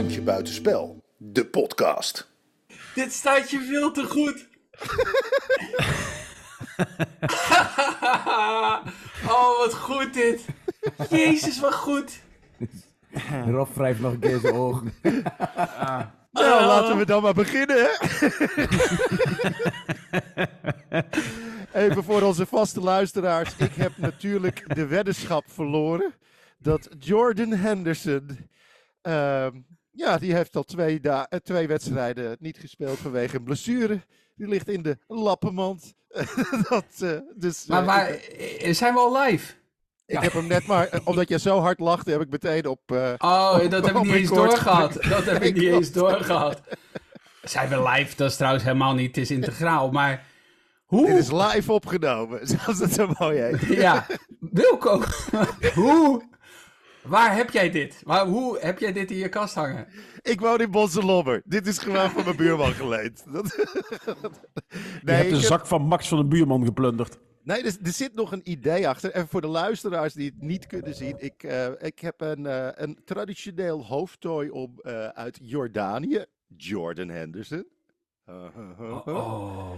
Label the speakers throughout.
Speaker 1: Randje Buitenspel, de podcast.
Speaker 2: Dit staat je veel te goed. oh, wat goed dit. Jezus, wat goed.
Speaker 3: Rob wrijft nog een keer zijn ogen.
Speaker 4: Nou, laten we dan maar beginnen. hè? Even voor onze vaste luisteraars. Ik heb natuurlijk de weddenschap verloren. Dat Jordan Henderson. ehm, ja, die heeft al twee, da- eh, twee wedstrijden niet gespeeld vanwege een blessure. Die ligt in de lappenmand. dat, eh, dus,
Speaker 2: Maar
Speaker 4: eh, ik,
Speaker 2: eh, zijn we al live?
Speaker 4: ik heb hem net maar, omdat jij zo hard lachte, heb ik meteen op.
Speaker 2: Oh, dat heb ik
Speaker 4: Op
Speaker 2: niet eens doorgehad. Dat heb ik niet eens doorgehad. Zijn we live? Dat is trouwens helemaal niet. Het is integraal. Maar hoe?
Speaker 4: dit is live opgenomen, zoals het zo mooi heet.
Speaker 2: Ja, Wilco. hoe? Waar heb jij dit? Waar, hoe heb jij dit in je kast hangen?
Speaker 4: Ik woon in Bosselommer. Dit is gewoon van mijn buurman geleend. Dat...
Speaker 5: Je
Speaker 4: nee,
Speaker 5: hebt
Speaker 4: ik
Speaker 5: de
Speaker 4: heb-
Speaker 5: zak van Max van de buurman geplunderd.
Speaker 4: nee er, er zit nog een idee achter. En voor de luisteraars die het niet kunnen zien. Ik, eh, ik heb een, eh, een traditioneel hoofdtooi om eh, uit Jordanië. Jordan Henderson.
Speaker 2: Oh,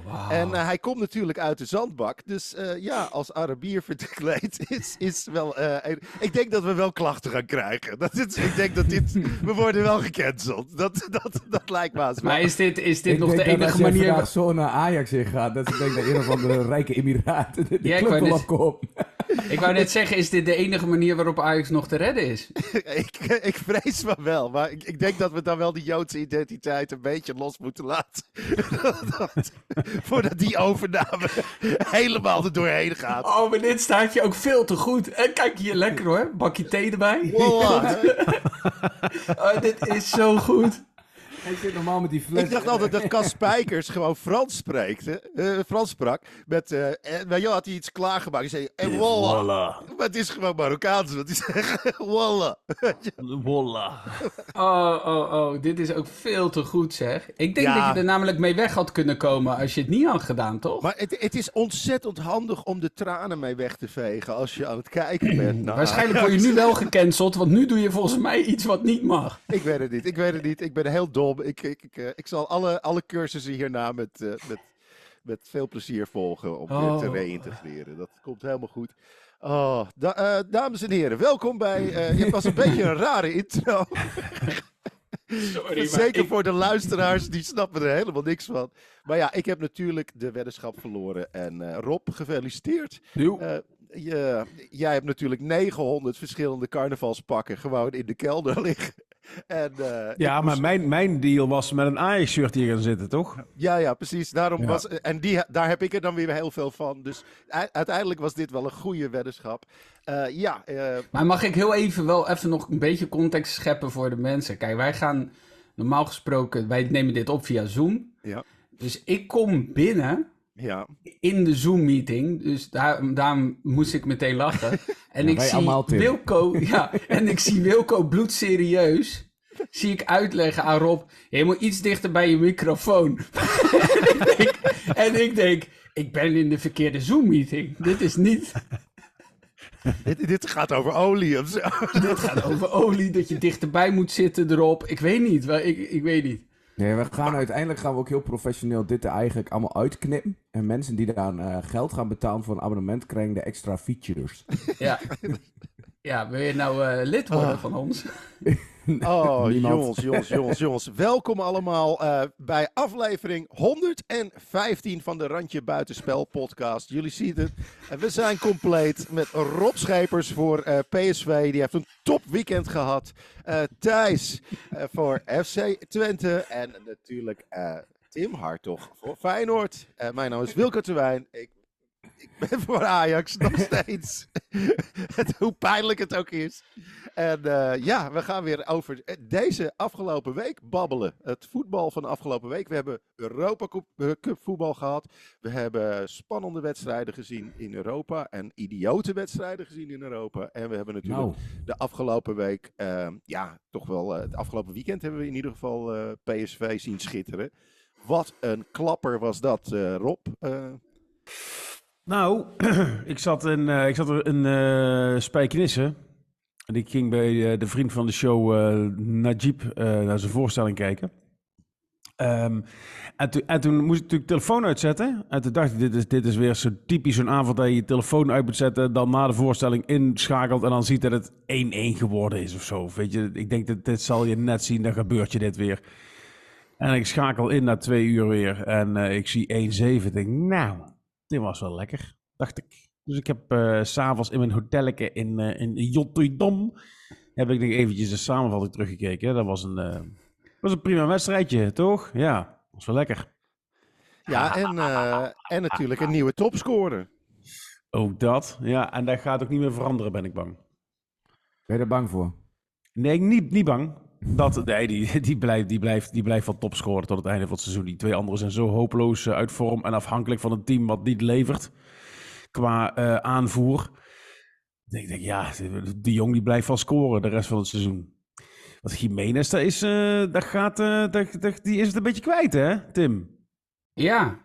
Speaker 2: wauw.
Speaker 4: En eh, hij komt natuurlijk uit de zandbak. Dus eh, ja, als Arabier verkleed is, is wel. eh, een- ik denk dat we wel klachten gaan krijgen. Dat is, ik denk dat dit. We worden wel gecanceld. Dat, dat, dat lijkt me wel.
Speaker 2: Maar is dit, is dit
Speaker 3: Ik
Speaker 2: nog
Speaker 3: denk
Speaker 2: de
Speaker 3: dat als
Speaker 2: enige manier...
Speaker 3: vandaag zo naar Ajax in gaat, dat ik denk dat een of andere rijke Emiraten de
Speaker 2: Ja, ik
Speaker 3: club opkomen.
Speaker 2: Ik wou net zeggen, is dit de enige manier waarop Ajax nog te redden is?
Speaker 4: ik, ik vrees van wel, maar ik, ik denk dat we dan wel die Joodse identiteit een beetje los moeten laten. Dat- voordat die overname helemaal er doorheen gaat.
Speaker 2: Oh, maar dit staat je ook veel te goed. En kijk hier, lekker hoor. Bakje thee erbij.
Speaker 4: Wallah.
Speaker 2: Oh, dit is zo goed.
Speaker 3: Hij zit normaal met die fles.
Speaker 4: Ik dacht altijd dat Cas Spijkers gewoon Frans spreekt, hè? Eh, Frans sprak. Met, eh en, maar joh, had hij iets klaargemaakt. Hij zei, en wallah. Maar het is gewoon Marokkaans, wat hij zegt. wallah.
Speaker 5: Wolla.
Speaker 2: Oh, oh, oh. Dit is ook veel te goed, zeg. Ik denk
Speaker 4: Ja.
Speaker 2: dat je er namelijk mee weg had kunnen komen als je het niet had gedaan, toch?
Speaker 4: Maar het, het is ontzettend handig om de tranen mee weg te vegen als je aan het kijken bent. naar
Speaker 2: Waarschijnlijk word je nu wel gecanceld, want nu doe je volgens mij iets wat niet mag.
Speaker 4: Ik weet het niet. Ik weet het niet. Ik ben heel Ik, ik, ik, eh, ik zal alle, alle cursussen hierna met, eh, met, met veel plezier volgen om
Speaker 2: Oh.
Speaker 4: weer te reïntegreren. Dat komt helemaal goed. Oh, da- eh, dames en heren, welkom bij. eh het was een beetje een rare intro.
Speaker 2: Sorry,
Speaker 4: Zeker voor de luisteraars, die snappen er helemaal niks van. Maar ja, ik heb natuurlijk de weddenschap verloren. En eh, Rob, gefeliciteerd. Eh, je, jij hebt natuurlijk 900 verschillende carnavalspakken gewoon in de kelder liggen. En, eh,
Speaker 5: Ja, maar
Speaker 4: moest-
Speaker 5: mijn, mijn deal was met een Ajax-shirt hier gaan zitten, toch?
Speaker 4: Ja, ja, precies. Daarom
Speaker 3: Ja.
Speaker 4: was, en die, daar heb ik er dan weer heel veel van. Dus uiteindelijk was dit wel een goede weddenschap. Eh, ja, eh,
Speaker 2: Maar mag ik heel even wel even nog een beetje context scheppen voor de mensen? Kijk, wij gaan normaal gesproken, wij nemen dit op via Zoom.
Speaker 4: Ja.
Speaker 2: Dus ik kom binnen
Speaker 4: ja.
Speaker 2: in de Zoom-meeting. Dus daar, daarom moest ik meteen lachen. En
Speaker 3: Ja,
Speaker 2: ik zie. Wilco, ja, en ik zie Wilco bloedserieus. Zie ik uitleggen aan Rob. Je moet iets dichter bij je microfoon. en, ik denk, en ik denk, ik ben in de verkeerde Zoom-meeting. Dit is niet.
Speaker 4: Dit, dit gaat over olie of zo.
Speaker 2: Dit gaat over olie, dat je dichterbij moet zitten erop. Ik weet niet. wel, Ik, ik weet niet.
Speaker 3: Nee, we gaan uiteindelijk gaan we ook heel professioneel dit er eigenlijk allemaal uitknippen. En mensen die daar eh, geld gaan betalen voor een abonnement krijgen de extra features.
Speaker 2: Ja. Ja, wil je nou eh, lid worden
Speaker 4: Ah.
Speaker 2: van ons?
Speaker 4: Oh, jongens, jongens, jongens, jongens. Welkom allemaal eh, bij aflevering 115 van de Randje Buitenspel podcast. Jullie zien het. We zijn compleet met Rob Schepers voor eh, PSV. Die heeft een top weekend gehad. Eh, Thijs voor FC Twente. En natuurlijk Tim Hartog voor Feyenoord. Mijn naam is Wilco Terwijn. Ik, ik ben voor Ajax nog steeds. Het- hoe pijnlijk het ook is. En eh, ja, we gaan weer over eh, deze afgelopen week babbelen. Het voetbal van de afgelopen week. We hebben Europa Cup, eh, Cup voetbal gehad. We hebben spannende wedstrijden gezien in Europa. En idiote wedstrijden gezien in Europa. En we hebben natuurlijk
Speaker 3: Nou,
Speaker 4: de afgelopen week, ja, toch wel, het afgelopen weekend hebben we in ieder geval PSV zien schitteren. Wat een klapper was dat, Rob.
Speaker 5: Nou, ik zat eh, ik zat er in eh Spijkenisse. En ik ging bij eh, de vriend van de show, Najib, naar zijn voorstelling kijken. Ehm, en, toen- en toen moest ik natuurlijk telefoon uitzetten. En toen dacht ik, dit is, dit is weer zo typisch zo'n avond dat je je telefoon uit moet zetten. Dan na de voorstelling inschakelt en dan ziet dat het 1-1 geworden is of zo. Weet je, ik denk dat dit zal je net zien, dan gebeurt je dit weer. En ik schakel in na twee uur weer en ik zie 1-7. Ik denk, nou, dit was wel lekker, dacht ik. Dus ik heb eh, s s'avonds in mijn hotelletje in, eh in heb ik nog eventjes de samenvatting teruggekeken. Dat was een, eh, was een prima wedstrijdje, toch? Ja, was wel lekker.
Speaker 4: Ja, en, eh, en natuurlijk een nieuwe topscorer.
Speaker 5: Ook dat, ja. En dat gaat ook niet meer veranderen, ben ik bang.
Speaker 3: Ben je er bang voor?
Speaker 5: Nee, niet, niet bang. Dat, nee, die, die, blijft, die, blijft, die blijft van topscoren tot het einde van het seizoen. Die twee anderen zijn zo hopeloos eh, uit vorm en afhankelijk van een team wat niet levert qua eh, aanvoer. Ik denk, ja, die jong die blijft wel scoren de rest van het seizoen. Want Jiménez, dat is, eh, dat gaat, die is het een beetje kwijt, hè, Tim?
Speaker 2: Ja.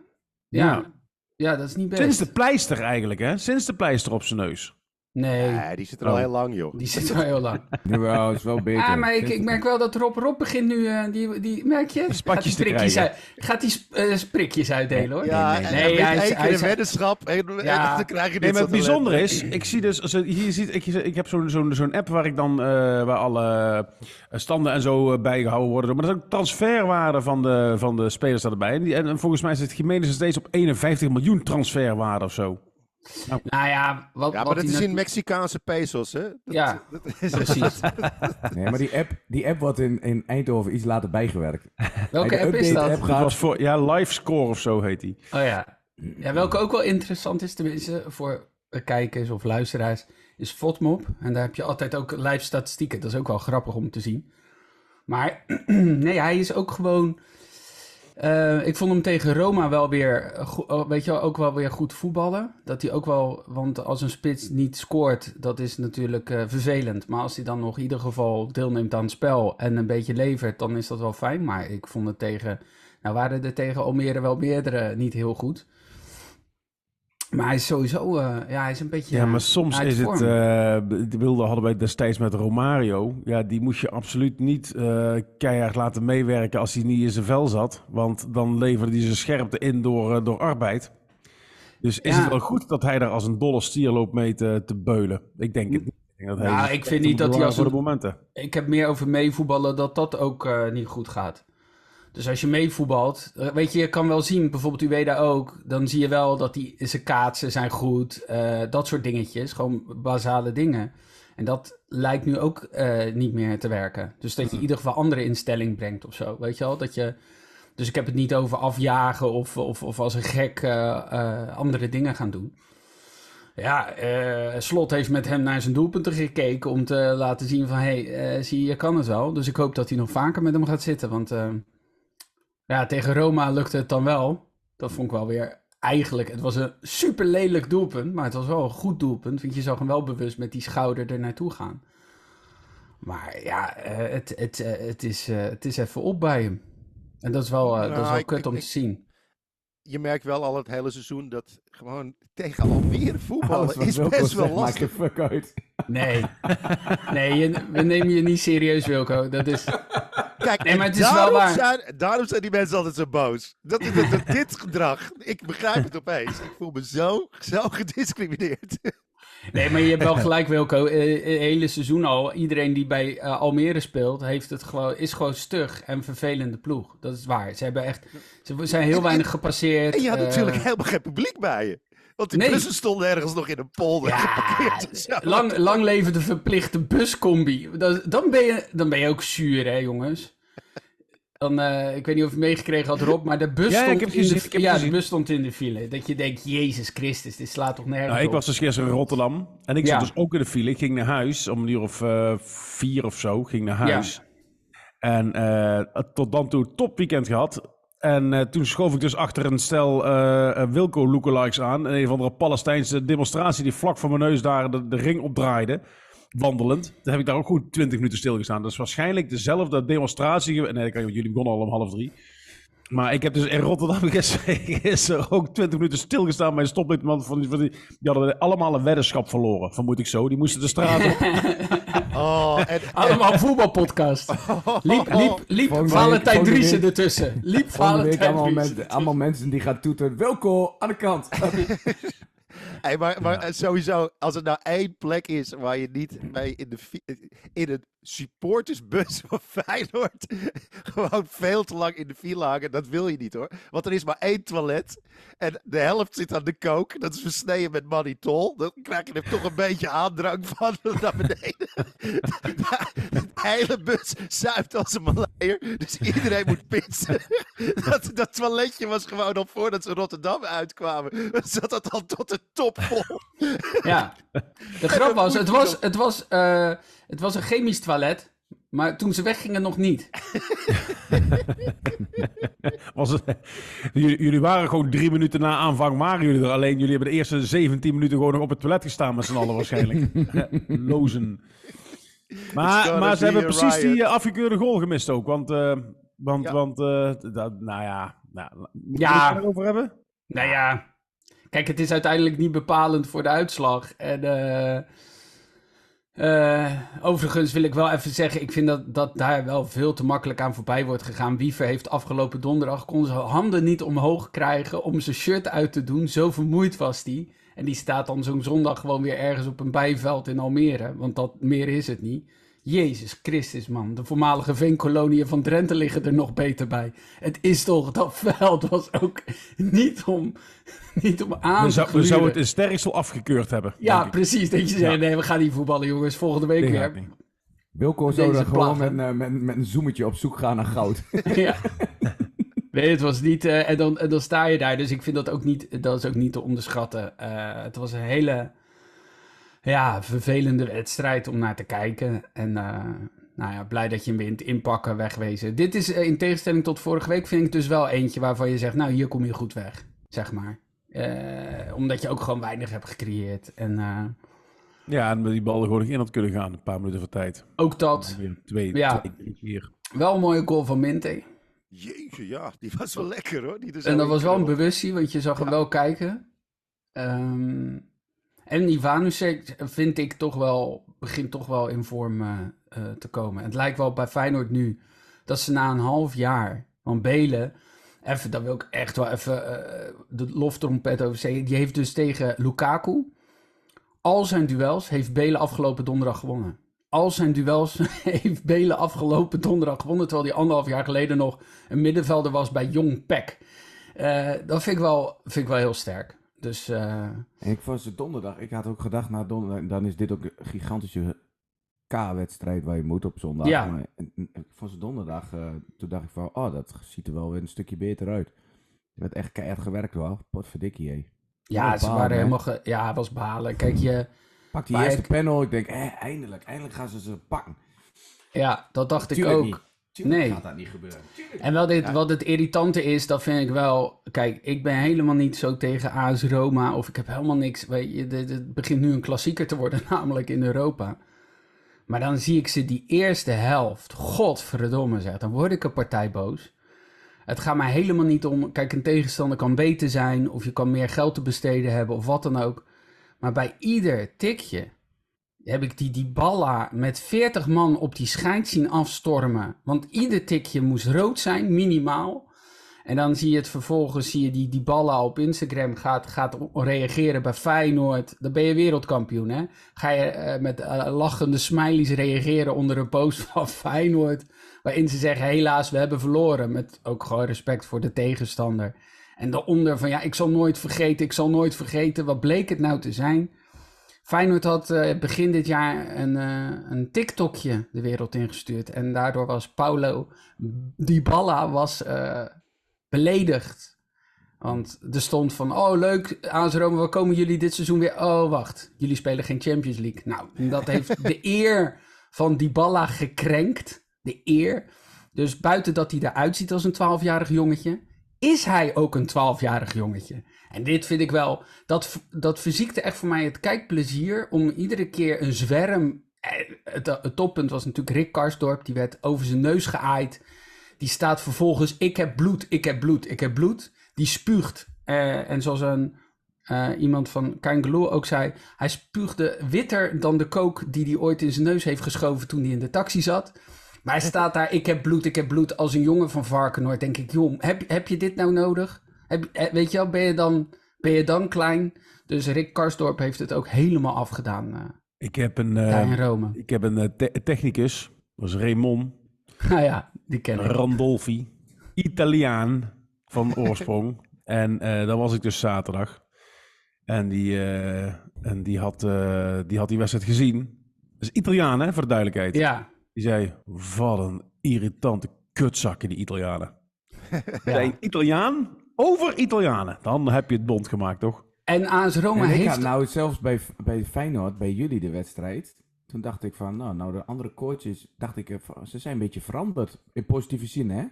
Speaker 2: Ja.
Speaker 5: Ja.
Speaker 2: Ja, dat is niet best.
Speaker 5: Sinds de pleister eigenlijk, hè? Sinds de pleister op zijn neus.
Speaker 2: Nee,
Speaker 4: Nee, die zit er al
Speaker 5: Oh.
Speaker 4: heel lang, joh.
Speaker 2: die zit al heel lang.
Speaker 3: Jawel, is wel beter.
Speaker 2: Ah, maar ik, ik merk wel dat Rob, Rob begint nu, eh, die, die, merk je?
Speaker 5: Spatjes
Speaker 2: gaat die prikjes uit, gaat die sp- eh, sprikjes uitdelen hoor.
Speaker 4: Ja,
Speaker 2: nee, nee, hij
Speaker 4: een weddenschap en, en
Speaker 2: Ja.
Speaker 4: dan krijg je dit
Speaker 5: Nee, maar het bijzondere is, ik zie dus, als hier ziet, ik, ik heb zo'n zo'n zo'n app waar ik dan, eh, waar alle standen en zo eh, bijgehouden worden. Maar dat is ook transferwaarde van de, van de spelers erbij. En, die, en, volgens mij zit Jiménez steeds op 51 miljoen transferwaarde of zo.
Speaker 2: Nou ja, wat,
Speaker 4: Ja,
Speaker 2: wat
Speaker 4: maar dat
Speaker 2: hij
Speaker 4: is in Mexicaanse pesos, hè? Dat-
Speaker 2: Ja,
Speaker 4: dat is-
Speaker 2: precies.
Speaker 3: Nee, maar die app, die app wordt in, in Eindhoven iets later bijgewerkt.
Speaker 2: Welke app is dat?
Speaker 3: app
Speaker 5: Dat
Speaker 3: gaat-
Speaker 5: was voor, ja, live score of zo heet die.
Speaker 2: Oh ja. ja. Welke ook wel interessant is, tenminste voor kijkers of luisteraars, is FODMOP. En daar heb je altijd ook live statistieken. Dat is ook wel grappig om te zien. Maar nee, hij is ook gewoon... eh, ik vond hem tegen Roma wel weer, eh, oh, weet je wel, ook wel weer goed voetballen. Dat hij ook wel, want als een spits niet scoort, dat is natuurlijk eh, vervelend. Maar als hij dan nog in ieder geval deelneemt aan het spel en een beetje levert, dan is dat wel fijn. Maar ik vond het tegen, nou waren er tegen Almere wel meerdere niet heel goed. Maar hij is sowieso, eh, ja, hij is een beetje
Speaker 5: Ja, maar soms
Speaker 2: uit
Speaker 5: is het, eh, de wilde hadden wij destijds met Romario. Ja, die moest je absoluut niet eh, keihard laten meewerken als hij niet in zijn vel zat. Want dan leverde hij zijn scherpte in door, eh, door arbeid. Dus is
Speaker 2: Ja.
Speaker 5: het wel goed dat hij daar als een dolle stier loopt mee te, te beulen? Ik denk het niet. Ik denk dat hij
Speaker 2: Nou,
Speaker 5: zich
Speaker 2: ik vind niet dat hij als
Speaker 5: voor de momenten.
Speaker 2: Ik heb meer over meevoetballen dat dat ook eh, niet goed gaat. Dus als je meevoetbalt, eh, weet je, je kan wel zien, bijvoorbeeld Ueda ook, dan zie je wel dat die, zijn kaatsen zijn goed, eh, dat soort dingetjes, gewoon basale dingen. En dat lijkt nu ook eh, niet meer te werken. Dus dat je in ieder geval andere instelling brengt of zo, weet je wel? Dat je, dus ik heb het niet over afjagen of, of, of als een gek andere dingen gaan doen. Ja, eh, Slot heeft met hem naar zijn doelpunten gekeken om te laten zien van... hé, hey, zie je, je kan het wel. Dus ik hoop dat hij nog vaker met hem gaat zitten. Want ja, tegen Roma lukte het dan wel. Dat vond ik wel weer eigenlijk... Het was een super lelijk doelpunt, maar het was wel een goed doelpunt. Want je zag hem wel bewust met die schouder er naartoe gaan. Maar ja, eh, het, het, eh, het, is, eh, het is even op bij hem. En dat is wel, dat is
Speaker 4: Nou,
Speaker 2: wel
Speaker 4: ik-
Speaker 2: kut
Speaker 4: ik-
Speaker 2: om
Speaker 4: ik-
Speaker 2: te zien.
Speaker 4: Je merkt wel al het hele seizoen dat gewoon tegen Almere voetballen is
Speaker 3: Wilco
Speaker 4: best wel
Speaker 3: maakt
Speaker 4: lastig.
Speaker 3: fuck uit.
Speaker 2: Nee, nee je, we nemen je niet serieus, Wilco. Dat is...
Speaker 4: Kijk,
Speaker 2: Nee, maar het is wel
Speaker 4: daarom,
Speaker 2: waar.
Speaker 4: Zijn, daarom zijn die mensen altijd zo boos. Dat, dat- dit gedrag, ik begrijp het opeens. Ik voel me zo, zo gediscrimineerd.
Speaker 2: Nee, maar je hebt wel gelijk, Wilco. Eh, Het hele seizoen al. Iedereen die bij eh, Almere speelt, heeft het gewoon, is gewoon stug en vervelende ploeg. Dat is waar. Ze hebben echt. Ze zijn heel weinig gepasseerd.
Speaker 4: En je had
Speaker 2: eh,
Speaker 4: natuurlijk helemaal geen publiek bij je. Want die
Speaker 2: nee.
Speaker 4: bussen stonden ergens nog in een polder
Speaker 2: Ja,
Speaker 4: geparkeerd. en zo.
Speaker 2: lang, lang leven de verplichte buscombi. Dat, dan, ben je, dan ben je ook zuur, hè, jongens. Dan, eh, ik weet niet of je meegekregen had, Rob, maar de bus,
Speaker 5: Ja,
Speaker 2: stond, in de, ja, de bus stond in de file. Dat je denkt, Jezus Christus, dit slaat toch nergens
Speaker 5: Nou, ik
Speaker 2: op.
Speaker 5: was dus gisteren in Rotterdam. En ik
Speaker 2: Ja.
Speaker 5: zat dus ook in de file. Ik ging naar huis om een uur of eh, vier of zo. Ging naar huis. En eh, tot dan toe topweekend gehad. En toen schoof ik dus achter een stel Wilco lookalikes aan. Een of andere Palestijnse demonstratie die vlak voor mijn neus daar de, de ring opdraaide. Wandelend. Toen heb ik daar ook goed 20 minuten stilgestaan. Dat is waarschijnlijk dezelfde demonstratie. Nee, ik- jullie begonnen al om half drie. Maar ik heb dus in Rotterdam gisteren, ook 20 minuten stilgestaan bij een stoplicht. Van die, van die, die hadden allemaal een weddenschap verloren, vermoed ik zo. Die moesten de straat op.
Speaker 4: Oh, en,
Speaker 2: Allemaal voetbalpodcast. Liep, liep, liep
Speaker 3: Volgende
Speaker 2: Valentijn
Speaker 3: week-
Speaker 2: Driessen
Speaker 3: volgende
Speaker 2: ertussen. Liep
Speaker 3: Volgende week
Speaker 2: Valentijn
Speaker 3: allemaal,
Speaker 2: Driessen
Speaker 3: met, allemaal mensen die gaan toeteren. Wilco, aan de kant.
Speaker 4: Hey, maar maar eh, sowieso, als er nou één plek is waar je niet mee in, de, in een supportersbus van Feyenoord gewoon veel te lang in de file hangen, dat wil je niet hoor. Want er is maar één toilet en de helft zit aan de kook. Dat is versneden met mannitol. Dan krijg je er toch een beetje aandrang van naar beneden. De hele bus zuipt als een maleier, dus iedereen moet pitsen. Dat, dat toiletje was gewoon al voordat ze Rotterdam uitkwamen, zat dat al tot de top vol.
Speaker 2: Ja. De grap was, het was, het was, eh, het was een chemisch toilet. Maar toen ze weggingen nog niet.
Speaker 5: Was het, jullie, jullie waren gewoon drie minuten na aanvang waren jullie er. Alleen jullie hebben de eerste 17 minuten gewoon nog op het toilet gestaan met z'n allen waarschijnlijk. Lozen. Maar, maar ze
Speaker 4: be
Speaker 5: hebben precies die
Speaker 4: riot.
Speaker 5: eh, afgekeurde goal gemist ook. Want, eh, want,
Speaker 4: Ja.
Speaker 5: want eh, dat, nou ja. Nou,
Speaker 2: Ja.
Speaker 5: we het erover hebben?
Speaker 2: Nou ja, kijk, het is uiteindelijk niet bepalend voor de uitslag. En eh, eh, overigens wil ik wel even zeggen, ik vind dat, dat daar wel veel te makkelijk aan voorbij wordt gegaan. Wiever heeft afgelopen donderdag, kon zijn handen niet omhoog krijgen om zijn shirt uit te doen. Zo vermoeid was hij. En die staat dan zo'n zondag gewoon weer ergens op een bijveld in Almere. Want dat meer is het niet. Jezus Christus, man. De voormalige veenkoloniën van Drenthe liggen er nog beter bij. Het is toch, dat veld was ook niet om, niet om aan
Speaker 5: We,
Speaker 2: te
Speaker 5: zou, we zouden het in Sterksel afgekeurd hebben.
Speaker 2: Ja,
Speaker 5: denk ik.
Speaker 2: precies. Dat je zei,
Speaker 5: Ja.
Speaker 2: nee, we gaan niet voetballen, jongens. Volgende week weer.
Speaker 3: Wilco zou dan gewoon
Speaker 2: plaggen.
Speaker 3: met, eh, met, met een zoemetje op zoek gaan naar goud.
Speaker 2: ja. Nee, het was niet. eh, en, dan, en dan sta je daar. Dus ik vind dat ook niet, dat is ook niet te onderschatten. Eh, het was een hele ja, vervelende wedstrijd om naar te kijken. En eh, nou ja, blij dat je hem wint. Inpakken, wegwezen. Dit is eh, in tegenstelling tot vorige week, vind ik dus wel eentje waarvan je zegt: Nou, hier kom je goed weg. Zeg maar. Eh, omdat je ook gewoon weinig hebt gecreëerd. En eh,
Speaker 5: Ja, en die bal er gewoon nog in had kunnen gaan. Een paar minuten van tijd.
Speaker 2: ook dat.
Speaker 5: Weer twee,
Speaker 2: Ja.
Speaker 5: twee, drie, vier.
Speaker 2: Wel een mooie goal van Minte.
Speaker 4: Jeetje, ja, die was wel lekker hoor. Die er
Speaker 2: En dat was wel een bewustzijn, want je zag hem
Speaker 4: Ja.
Speaker 2: wel kijken. Ehm, en Ivanusek vind ik toch wel, begint toch wel in vorm eh, eh, te komen. Het lijkt wel bij Feyenoord nu dat ze na een half jaar van Belen, even, daar wil ik echt wel even eh, de loftrompet over zeggen. Die heeft dus tegen Lukaku, al zijn duels heeft Belen afgelopen donderdag gewonnen. Al zijn duels heeft Belen afgelopen donderdag gewonnen, terwijl hij anderhalf jaar geleden nog een middenvelder was bij Jong Pek. Dat vind ik, wel, vind ik wel heel sterk. Dus eh,
Speaker 3: En ik vond ze donderdag, ik had ook gedacht na donderdag, dan is dit ook een gigantische K-wedstrijd waar je moet op zondag.
Speaker 2: Ja.
Speaker 3: En- vond ze donderdag, eh, toen dacht ik van, oh, dat ziet er wel weer een stukje beter uit. Je werd echt keihard gewerkt wel, potverdikkie hé.
Speaker 2: ja,
Speaker 3: Oh,
Speaker 2: ze
Speaker 3: balen,
Speaker 2: waren
Speaker 3: hè?
Speaker 2: helemaal... Ge- ja, het was balen. Kijk, je...
Speaker 3: Pak die eerste
Speaker 2: ik-
Speaker 3: panel, ik denk, eh, eindelijk, eindelijk gaan ze ze pakken.
Speaker 2: Ja, dat dacht ik ook.
Speaker 3: niet. Tuurlijk
Speaker 2: Nee.
Speaker 3: gaat dat niet gebeuren. Tuurlijk.
Speaker 2: En wel dit, wat het irritante is, dat vind ik wel... Kijk, ik ben helemaal niet zo tegen AS Roma. Of ik heb helemaal niks... Weet je, dit, dit begint nu een klassieker te worden, namelijk in Europa. Maar dan zie ik ze die eerste helft. Godverdomme zeg, dan word ik een partij boos. Het gaat mij helemaal niet om... Kijk, een tegenstander kan beter zijn... of je kan meer geld te besteden hebben of wat dan ook. Maar bij ieder tikje heb ik die Dybala met 40 man op die scheids zien afstormen. Want ieder tikje moest rood zijn, minimaal. En dan zie je het vervolgens, zie je die Dybala op Instagram gaat, gaat reageren bij Feyenoord. Dan ben je wereldkampioen, hè? Ga je eh, met eh, lachende smileys reageren onder een post van Feyenoord. Waarin ze zeggen, helaas, we hebben verloren. Met ook gewoon respect voor de tegenstander. En daaronder van, ja, ik zal nooit vergeten, ik zal nooit vergeten. Wat bleek het nou te zijn? Feyenoord had eh, begin dit jaar een, eh, een TikTokje de wereld ingestuurd. En daardoor was Paulo Dybala was, eh, beledigd. Want er stond van, oh leuk, AS Roma, waar komen jullie dit seizoen weer? Oh, wacht, jullie spelen geen Champions League. Nou, dat heeft de eer van Dybala gekrenkt. De eer. Dus buiten dat hij eruit ziet als een 12-jarig jongetje, is hij ook een 12-jarig jongetje. En dit vind ik wel, dat, dat verziekte echt voor mij het kijkplezier om iedere keer een zwerm. eh, Het, het toppunt was natuurlijk Rick Karsdorp, die werd over zijn neus geaaid. Die staat vervolgens, ik heb bloed, ik heb bloed, ik heb bloed. Die spuugt. Eh, en zoals een, eh, iemand van Kangaloo ook zei, hij spuugde witter dan de kook die hij ooit in zijn neus heeft geschoven toen hij in de taxi zat. Maar hij staat daar, ik heb bloed, ik heb bloed, als een jongen van Varkenoord. Denk ik, joh, heb, heb je dit nou nodig? Heb, eh, weet je wel, ben je, dan, ben je dan klein? Dus Rick Karsdorp heeft het ook helemaal afgedaan eh,
Speaker 5: Ik heb een, eh,
Speaker 2: in Rome.
Speaker 5: ik heb een te- technicus, dat was Raymond
Speaker 2: Nou ja, die ken ik.
Speaker 5: Randolfi. Italiaan van oorsprong. en dan was ik dus zaterdag. En die, en die, had, die had die wedstrijd gezien. Dat is Italiaan, hè, voor de duidelijkheid.
Speaker 2: Ja,
Speaker 5: Die zei, wat een irritante kutzakken, die Italianen. Zijn Italiaan over Italianen. Dan heb je het bond gemaakt, toch?
Speaker 2: en AS Roma
Speaker 3: En ik
Speaker 2: heeft...
Speaker 3: had nou zelfs bij, bij Feyenoord, bij jullie de wedstrijd. Toen dacht ik van, nou, nou de andere coaches, dacht ik, eh, van, ze zijn een beetje veranderd. In positieve zin, hè?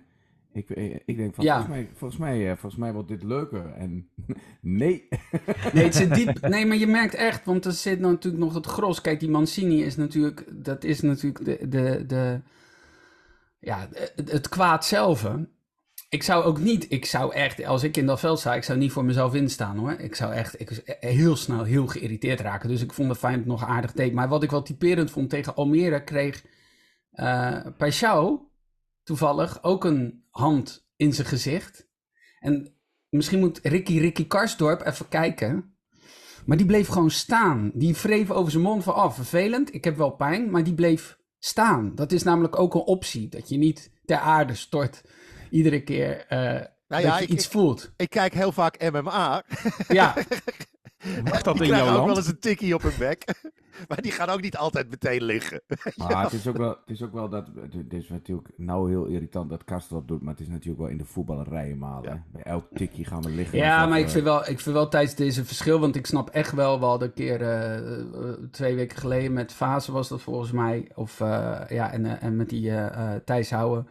Speaker 3: Ik, eh, ik denk van,
Speaker 2: Ja.
Speaker 3: volgens, mij, volgens, mij, eh, volgens mij wordt dit leuker. En nee.
Speaker 2: Nee, het zit diep. Nee, maar je merkt echt, want er zit nou natuurlijk nog het gros. Kijk, die Mancini is natuurlijk, dat is natuurlijk de, de, de ja, het, het kwaad zelf. hè. Ik zou ook niet, ik zou echt, als ik in dat veld sta, ik zou niet voor mezelf instaan hoor. Ik zou echt ik, heel snel heel geïrriteerd raken. Dus ik vond de Feyenoord nog aardig deed. Maar wat ik wel typerend vond tegen Almere, kreeg Paixão toevallig ook een hand in zijn gezicht. En misschien moet Ricky Ricky Karsdorp even kijken. Maar die bleef gewoon staan. Die wreef over zijn mond van af. vervelend, ik heb wel pijn, maar die bleef staan. Dat is namelijk ook een optie. Dat je niet ter aarde stort iedere keer eh,
Speaker 4: Nou
Speaker 2: dat je
Speaker 4: ik,
Speaker 2: iets
Speaker 4: ik,
Speaker 2: voelt.
Speaker 4: ik kijk heel vaak MMA.
Speaker 2: Ja,
Speaker 5: Mag dat
Speaker 4: Die
Speaker 5: in
Speaker 4: krijgen
Speaker 5: jouw
Speaker 4: ook wel
Speaker 5: land?
Speaker 4: eens een tikkie op hun bek. maar die gaan ook niet altijd meteen liggen.
Speaker 3: Maar het is ook wel, het is ook wel dat, het is natuurlijk nou heel irritant dat Kastrop doet, maar het is natuurlijk wel in de voetballerij malen.
Speaker 4: Ja.
Speaker 3: Bij elk tikje gaan we liggen.
Speaker 2: ja maar ik vind, wel, ik vind wel tijdens deze verschil, want ik snap echt wel, we hadden een keer eh, eh, twee weken geleden met Fase was dat volgens mij, of eh, ja, en, eh, en met die eh eh, Thijs Houwen.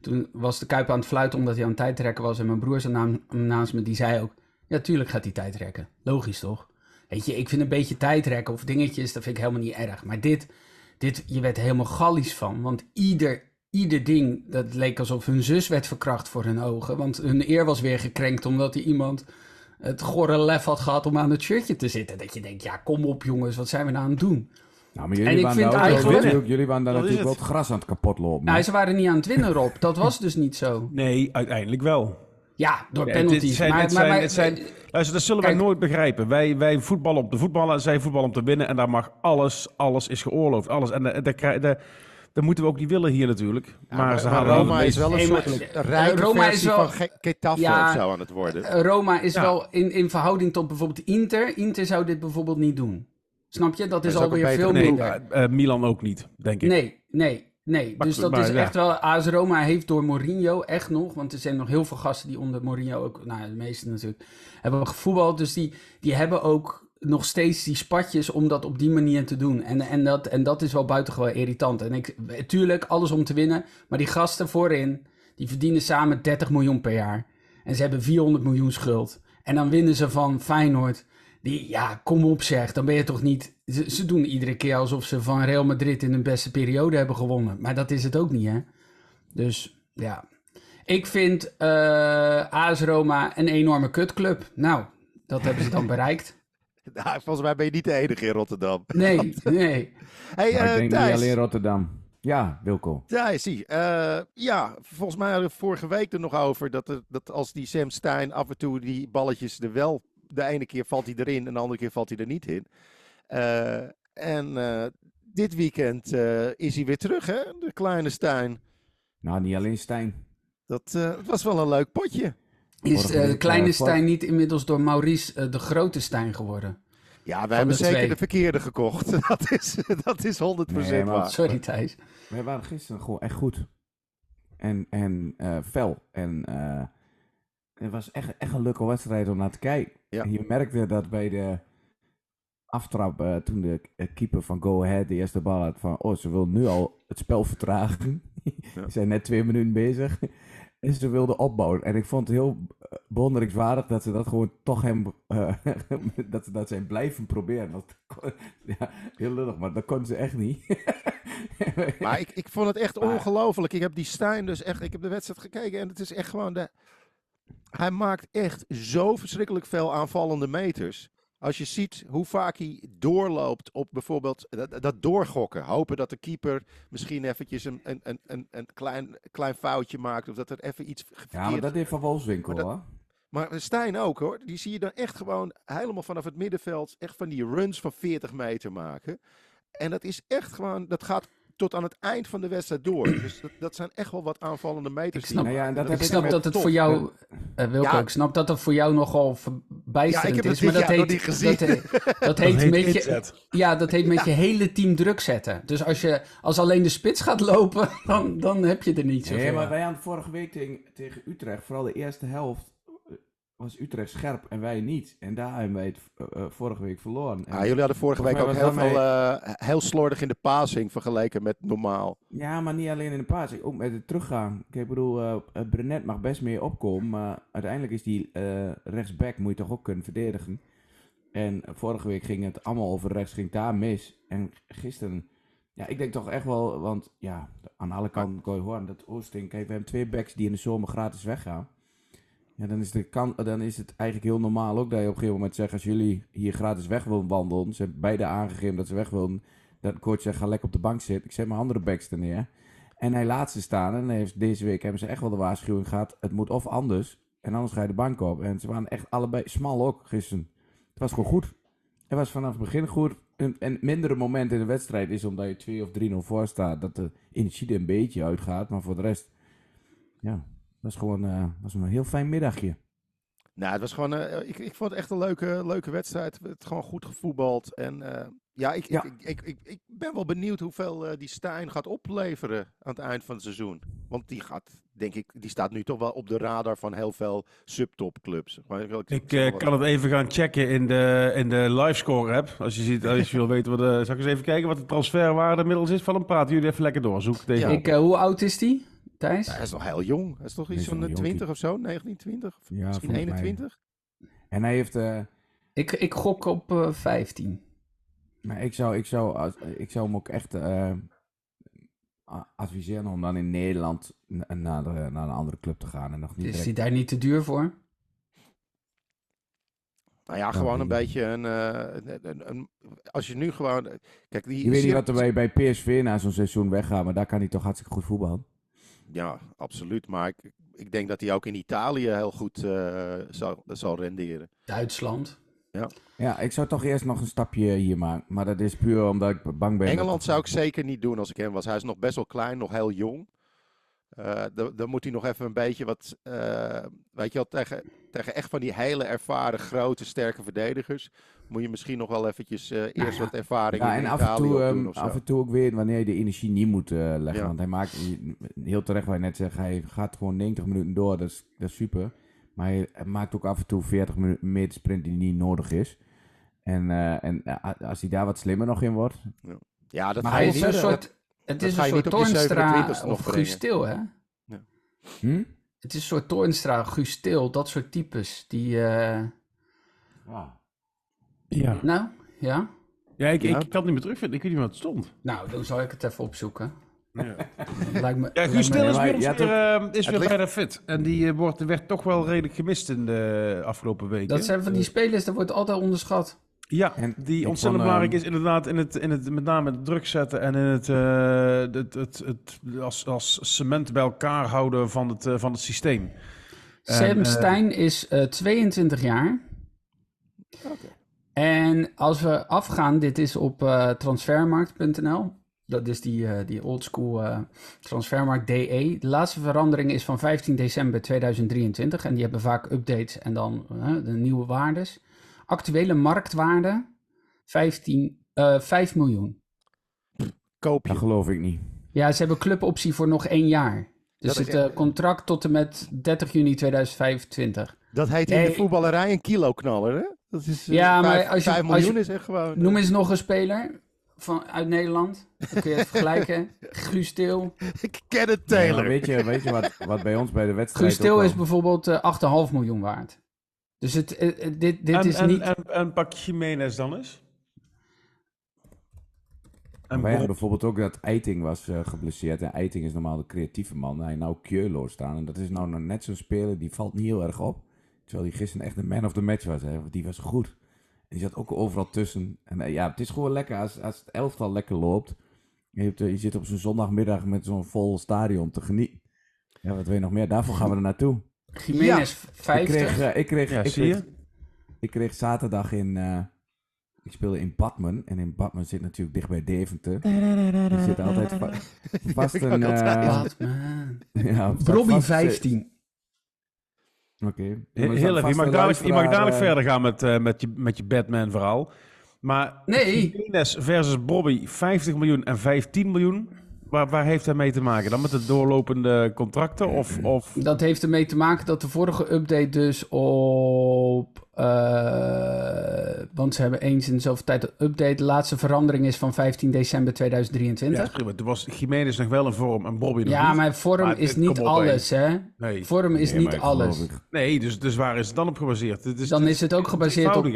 Speaker 2: Toen was de Kuip aan het fluiten omdat hij aan het tijdrekken was en mijn broer naast me, die zei ook, ja tuurlijk gaat hij tijdrekken. Logisch toch? Weet je, ik vind een beetje tijdrekken of dingetjes, dat vind ik helemaal niet erg. Maar dit, dit je werd er helemaal gallisch van, want ieder, ieder ding, dat leek alsof hun zus werd verkracht voor hun ogen. Want hun eer was weer gekrenkt omdat hij iemand het gore lef had gehad om aan het shirtje te zitten. Dat je denkt, ja kom op jongens, wat zijn we nou aan het doen?
Speaker 3: Nou, maar
Speaker 2: En
Speaker 3: jullie
Speaker 2: ik
Speaker 3: waren
Speaker 2: vind
Speaker 3: daar ook wel
Speaker 2: eigenlijk-
Speaker 3: natuurlijk, jullie waren daar natuurlijk wel
Speaker 5: het.
Speaker 3: gras aan het kapotlopen.
Speaker 2: Nou, ze waren niet aan het winnen Rob, dat was dus niet zo.
Speaker 5: Nee, uiteindelijk wel.
Speaker 2: Ja, door
Speaker 5: Ja, het zijn-
Speaker 2: maar,
Speaker 5: het
Speaker 2: maar,
Speaker 5: zijn-
Speaker 2: maar-
Speaker 5: het zijn- Luister, dat zullen
Speaker 2: Kijk.
Speaker 5: wij nooit begrijpen. Wij, wij voetballen om te voetballen, zij voetballen om te winnen. En daar mag alles, alles is geoorloofd. Alles. En dat, dat, krijg- dat, dat moeten we ook niet willen hier natuurlijk. maar, ze
Speaker 4: maar
Speaker 5: halen
Speaker 4: Roma
Speaker 5: wel
Speaker 4: is wel een soort
Speaker 2: eh,
Speaker 4: rijke
Speaker 2: Roma is
Speaker 4: versie
Speaker 2: wel-
Speaker 4: van Ge- Getafe
Speaker 2: Ja.
Speaker 4: of zo aan het worden.
Speaker 2: Eh, Roma is
Speaker 5: Ja.
Speaker 2: wel in, in verhouding tot bijvoorbeeld Inter. Inter zou dit bijvoorbeeld niet doen. Snap je? Dat is
Speaker 4: ook
Speaker 2: alweer veel
Speaker 5: Nee,
Speaker 2: minder.
Speaker 5: eh, eh, Milan ook niet, denk ik.
Speaker 2: Nee, nee, nee.
Speaker 5: Maar
Speaker 2: Dus dat
Speaker 5: maar
Speaker 2: is
Speaker 5: ja.
Speaker 2: echt wel... AS Roma heeft door Mourinho echt nog... Want er zijn nog heel veel gasten die onder Mourinho ook... Nou, de meeste natuurlijk. Hebben gevoetbald. Dus die, die hebben ook nog steeds die spatjes om dat op die manier te doen. En, en, dat, en dat is wel buitengewoon irritant. En ik... Tuurlijk, alles om te winnen. Maar die gasten voorin... Die verdienen samen 30 miljoen per jaar. En ze hebben 400 miljoen schuld. En dan winnen ze van Feyenoord... Die, ja, kom op zeg, dan ben je toch niet... Ze, ze doen iedere keer alsof ze van Real Madrid in hun beste periode hebben gewonnen. Maar dat is het ook niet, hè? Dus, ja. Ik vind eh AS Roma een enorme kutclub. Nou, dat hebben ze dan bereikt.
Speaker 4: Nou, volgens mij ben je niet de enige in Rotterdam.
Speaker 2: Nee, nee.
Speaker 4: Hey, eh,
Speaker 3: ik denk
Speaker 4: Thijs.
Speaker 3: niet alleen Rotterdam. Ja, Wilco.
Speaker 4: Ja, zie. eh, ja, volgens mij hadden we vorige week er nog over dat, er, dat als die Sam Stein af en toe die balletjes er wel... De ene keer valt hij erin en de andere keer valt hij er niet in. Eh, en eh, dit weekend eh, is hij weer terug, hè? De kleine Stein.
Speaker 3: Nou, niet alleen Stijn.
Speaker 4: Dat, eh, het was wel een leuk potje.
Speaker 2: Is eh,
Speaker 3: week,
Speaker 2: kleine Stijn niet inmiddels door Maurice de grote Stijn geworden?
Speaker 4: Ja, wij hebben
Speaker 2: de
Speaker 4: zeker
Speaker 2: twee.
Speaker 4: de verkeerde gekocht. Dat is, dat is 100%
Speaker 3: Nee, maar-
Speaker 4: waar.
Speaker 2: Sorry Thijs.
Speaker 3: Wij waren gisteren gewoon echt goed. En, en eh, fel. En eh, het was echt, echt een leuke wedstrijd om naar te kijken.
Speaker 4: Ja.
Speaker 3: En je merkte dat bij de aftrap, eh, toen de keeper van Go Ahead de eerste bal had, van oh, ze wil nu al het spel vertragen. Ze zijn net twee minuten bezig. En ze wilden opbouwen. En ik vond het heel bewonderingswaardig dat ze dat gewoon toch hem, eh, dat ze dat zijn blijven proberen. Dat, kon- ja, heel lullig, maar dat konden ze echt niet.
Speaker 4: Maar ik, ik vond het echt ongelooflijk. Ik heb die Stijn dus echt, ik heb de wedstrijd gekeken en het is echt gewoon de... Hij maakt echt zo verschrikkelijk veel aanvallende meters. Als je ziet hoe vaak hij doorloopt op bijvoorbeeld dat, dat doorgokken. Hopen dat de keeper misschien eventjes een, een, een, een, klein, klein foutje maakt. Of dat er even iets
Speaker 3: Ja, maar dat heeft Van Wolfswinkel hoor.
Speaker 4: Maar Stijn ook hoor. Die zie je dan echt gewoon helemaal vanaf het middenveld. Echt van die runs van 40 meter maken. En dat is echt gewoon. Dat gaat tot aan het eind van de wedstrijd door. Dus dat, dat zijn echt wel wat aanvallende meters.
Speaker 2: Ik
Speaker 4: die
Speaker 2: snap-
Speaker 3: Nou ja, en dat
Speaker 2: Ik
Speaker 3: heb
Speaker 2: snap dat het voor jou, eh Wilco,
Speaker 4: Ja.
Speaker 2: ik snap dat het voor jou nogal verbijsterend
Speaker 4: Ja, ik heb
Speaker 2: is. Maar dat heet,
Speaker 4: niet gezien.
Speaker 2: dat heet, dat heet
Speaker 5: heet
Speaker 2: met je, ja, dat heet met je hele team druk zetten. Dus als, je, als alleen de spits gaat lopen, dan, dan heb je er niet zoveel
Speaker 3: Nee, maar wij aan vorige week tegen, tegen Utrecht, vooral de eerste helft, was Utrecht scherp en wij niet. En daar hebben wij het eh, eh, vorige week verloren. En-
Speaker 4: Ja, jullie hadden vorige week ook heel veel. eh, heel slordig in de passing vergeleken met normaal.
Speaker 3: Ja, maar niet alleen in de paas, ook met het teruggaan. Ik bedoel, eh, Brenet mag best meer opkomen, maar uiteindelijk is die rechtsback, moet je toch ook kunnen verdedigen. En vorige week ging het allemaal over rechts, ging daar mis. En gisteren, ja, ik denk toch echt wel, want ja, aan alle kanten kon je horen dat Oosting, kijk, we hebben twee backs die in de zomer gratis weggaan. Ja, dan is, dan is het eigenlijk heel normaal ook dat je op een gegeven moment zegt, als jullie hier gratis weg willen wandelen, ze hebben beide aangegeven dat ze weg willen, dat coach zegt, ga lekker op de bank zitten. Ik zet mijn andere backs er neer. En hij laat ze staan. En heeft, deze week hebben ze echt wel de waarschuwing gehad. Het moet of anders. En anders ga je de bank op. En ze waren echt allebei smal ook gisteren. Het was gewoon goed. Het was vanaf het begin goed. Een, een mindere moment in de wedstrijd is omdat je 2 of 3-0 voor staat. Dat de energie er een beetje uitgaat. Maar voor de rest, ja, was gewoon eh, was een heel fijn middagje.
Speaker 4: Nou, het was gewoon. eh, ik, ik vond het echt een leuke, leuke wedstrijd. Het gewoon goed gevoetbald. En eh, ja, ik,
Speaker 3: Ja.
Speaker 4: Ik, ik, ik, ik ben wel benieuwd hoeveel eh, die Stijn gaat opleveren aan het eind van het seizoen. Want die gaat, denk ik, die staat nu toch wel op de radar van heel veel subtopclubs.
Speaker 5: Ik
Speaker 4: wat-
Speaker 5: kan het even gaan checken in de, in de livescore app. Als je, ziet, als je wil weten, wat, de, zal ik eens even kijken wat de transferwaarde inmiddels is? Van dan praten jullie even lekker door. Zoek het even
Speaker 4: Ja.
Speaker 5: op.
Speaker 2: Ik, hoe oud is die, Thijs?
Speaker 4: Ja, hij is nog heel jong. Hij is toch
Speaker 3: Hij
Speaker 4: iets van
Speaker 3: een
Speaker 4: de
Speaker 3: jonkie.
Speaker 4: 20 of zo? 19, 20? Of
Speaker 3: Ja,
Speaker 4: misschien
Speaker 3: volgens mij.
Speaker 4: 21?
Speaker 3: En hij heeft... eh,
Speaker 2: Ik, ik gok op eh 15.
Speaker 3: Maar ik zou, ik zou, als- ik zou hem ook echt eh, adviseren om dan in Nederland na- naar, de- naar een andere club te gaan. En nog niet
Speaker 2: Is
Speaker 3: direct-
Speaker 2: die daar niet te duur voor?
Speaker 4: Nou ja,
Speaker 3: Ja,
Speaker 4: gewoon een beetje een, eh, een, een, een- Als je nu gewoon... Kijk, die...
Speaker 3: Je weet niet wat er bij, bij PSV na zo'n seizoen weggaat, maar daar kan hij toch hartstikke goed voetballen.
Speaker 4: Ja, absoluut. Maar ik, ik denk dat hij ook in Italië heel goed eh, zal, zal renderen.
Speaker 2: Duitsland.
Speaker 3: Ja, ik zou toch eerst nog een stapje hier maken. Maar dat is puur omdat ik bang ben.
Speaker 4: Engeland
Speaker 3: dat-
Speaker 4: zou ik zeker niet doen als ik hem was. Hij is nog best wel klein, nog heel jong. Eh, dan, dan moet hij nog even een beetje wat, eh, weet je wel, tegen, tegen echt van die hele ervaren, grote, sterke verdedigers. Moet je misschien nog wel eventjes eh, eerst wat ervaring
Speaker 3: Ja,
Speaker 4: in
Speaker 3: en af en, toe, ehm, af en toe ook weer wanneer je de energie niet moet leggen.
Speaker 4: Ja.
Speaker 3: Want hij maakt, heel terecht wat je net zegt, hij gaat gewoon 90 minuten door. Dat is, dat is super. Maar hij, hij maakt ook af en toe 40 minuten meer sprint die niet nodig is. En, en als hij daar wat slimmer nog in wordt.
Speaker 4: Ja, dat
Speaker 3: Maar
Speaker 2: Hij is een soort, het
Speaker 4: dat
Speaker 2: is een soort Toornstra
Speaker 4: 27e nog
Speaker 2: of. Guus Til, hè?
Speaker 3: Hm?
Speaker 2: Het is een soort Toornstra, Guus Til, dat soort types. Die, eh,
Speaker 5: Ja,
Speaker 2: nou, ja.
Speaker 5: ja, ik,
Speaker 4: Ja.
Speaker 5: Ik, ik kan het niet meer terugvinden. Ik weet niet wat het stond.
Speaker 2: Nou, dan zal ik het even opzoeken.
Speaker 5: Ja,
Speaker 2: Lijkt me,
Speaker 5: ja
Speaker 2: lijkt
Speaker 5: Guus
Speaker 2: me-
Speaker 5: Til is weer,
Speaker 3: ja,
Speaker 5: weer, eh, is weer bijna fit. En die eh, wordt, werd toch wel redelijk gemist in de afgelopen weken.
Speaker 2: Dat zijn van die spelers, dat wordt altijd onderschat.
Speaker 5: Ja,
Speaker 3: En
Speaker 5: die ontzettend belangrijk
Speaker 3: ehm,
Speaker 5: is inderdaad in het, in het, met name het druk zetten en in het, eh, het, het, het, als, als cement bij elkaar houden van het, eh, van het systeem. En,
Speaker 2: Sam
Speaker 5: eh,
Speaker 2: Stein is eh, 22 jaar. En als we afgaan, dit is op transfermarkt.nl. Dat is die, eh, die oldschool eh transfermarkt DE. De laatste verandering is van 15 december 2023. En die hebben vaak updates en dan de nieuwe waardes. Actuele marktwaarde 15, eh 5 miljoen.
Speaker 4: koop je.
Speaker 3: Dat geloof ik niet.
Speaker 2: Ja, ze hebben cluboptie voor nog één jaar. Dus
Speaker 4: Dat
Speaker 2: het eh,
Speaker 4: echt-
Speaker 2: contract tot en met 30 juni 2025.
Speaker 4: Dat heet in de voetballerij een kiloknaller, hè? Dat is, eh,
Speaker 2: Ja, maar als je-
Speaker 4: vijf
Speaker 2: als je-
Speaker 4: miljoen is echt gewoon...
Speaker 2: Noem eens nog een speler van, uit Nederland. Dan kun je het vergelijken. Guus Til.
Speaker 4: Ik ken het Taylor.
Speaker 3: weet je, weet je wat, wat bij ons bij de wedstrijd
Speaker 2: Guus Til is bijvoorbeeld eh 8,5 miljoen waard. Dus het, eh, eh, dit, dit
Speaker 5: en,
Speaker 2: is
Speaker 5: en,
Speaker 2: niet...
Speaker 5: en, en pak Jiménez dan eens? En
Speaker 3: Wij hadden
Speaker 5: Bob-
Speaker 3: bijvoorbeeld ook dat Eiting was eh, geblesseerd. En Eiting is normaal de creatieve man. Hij nou Kjeurlo staan. En dat is nou net zo'n speler, die valt niet heel erg op. Terwijl hij gisteren echt een man of the match was. Hè. want Die was goed. En die zat ook overal tussen. En ja, het is gewoon lekker als, als het elftal lekker loopt. Je, hebt, je zit op zo'n zondagmiddag met zo'n vol stadion te genieten. Ja, wat wil je nog meer? Daarvoor gaan we er naartoe.
Speaker 2: Jiménez
Speaker 3: Ik
Speaker 2: 50.
Speaker 3: kreeg, eh, ik kreeg,
Speaker 5: Ja,
Speaker 3: ik
Speaker 5: zie
Speaker 3: kreeg,
Speaker 5: je?
Speaker 3: ik kreeg zaterdag in... eh, ik speelde in Badmen. En in Badmen zit natuurlijk dicht bij Deventer. Er zit altijd va- vast
Speaker 4: ik
Speaker 3: een... eh,
Speaker 2: Batman.
Speaker 3: ja,
Speaker 2: Robbie
Speaker 3: vast, eh,
Speaker 2: 15.
Speaker 3: Oké.
Speaker 5: He- Heel even, je mag dadelijk, je mag dadelijk verder gaan met, eh, met, je, met je Batman-verhaal. Maar
Speaker 2: Nee.
Speaker 5: Jimenez versus Bobby, 50 miljoen en 15 miljoen. Waar, waar heeft hij mee te maken? Dan met de doorlopende contracten? Of, of
Speaker 2: Dat heeft ermee te maken dat de vorige update dus op... eh, want ze hebben eens in dezelfde tijd een update. De laatste verandering is van 15 december 2023.
Speaker 5: Ja, prima. Toen was Jiménez nog wel in vorm en Bobby nog
Speaker 2: Ja,
Speaker 5: niet.
Speaker 2: maar vorm
Speaker 5: Maar
Speaker 2: is niet alles, hè?
Speaker 5: Nee,
Speaker 2: Vorm is
Speaker 3: nee,
Speaker 2: niet alles.
Speaker 5: nee dus, dus waar is het dan op gebaseerd? Het is,
Speaker 2: Dan
Speaker 5: het
Speaker 2: is het ook gebaseerd op...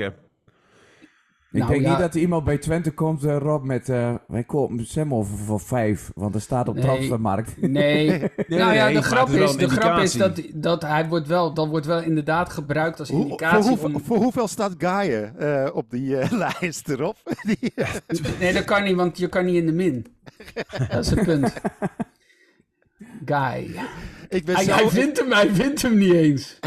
Speaker 3: Ik
Speaker 2: Nou,
Speaker 3: denk
Speaker 2: ja.
Speaker 3: niet dat er iemand bij Twente komt, eh, Rob, met... eh, wij kopen Semmel voor, voor vijf, want er staat op
Speaker 2: Nee.
Speaker 3: transfermarkt.
Speaker 2: Nee. nou ja,
Speaker 5: nee,
Speaker 2: de grap
Speaker 5: is
Speaker 2: de grap is dat, dat hij wordt wel, dat wordt wel inderdaad gebruikt als
Speaker 4: Hoe-
Speaker 2: indicatie
Speaker 4: voor, hoeveel,
Speaker 2: om...
Speaker 4: voor hoeveel staat Gaaien eh, op die eh, lijst erop? Die,
Speaker 2: Nee, dat kan niet, want je kan niet in de min. Dat is het punt. Guy.
Speaker 4: ik, ben
Speaker 2: Hij,
Speaker 4: zo,
Speaker 2: hij vindt hem, hij vindt hem niet eens.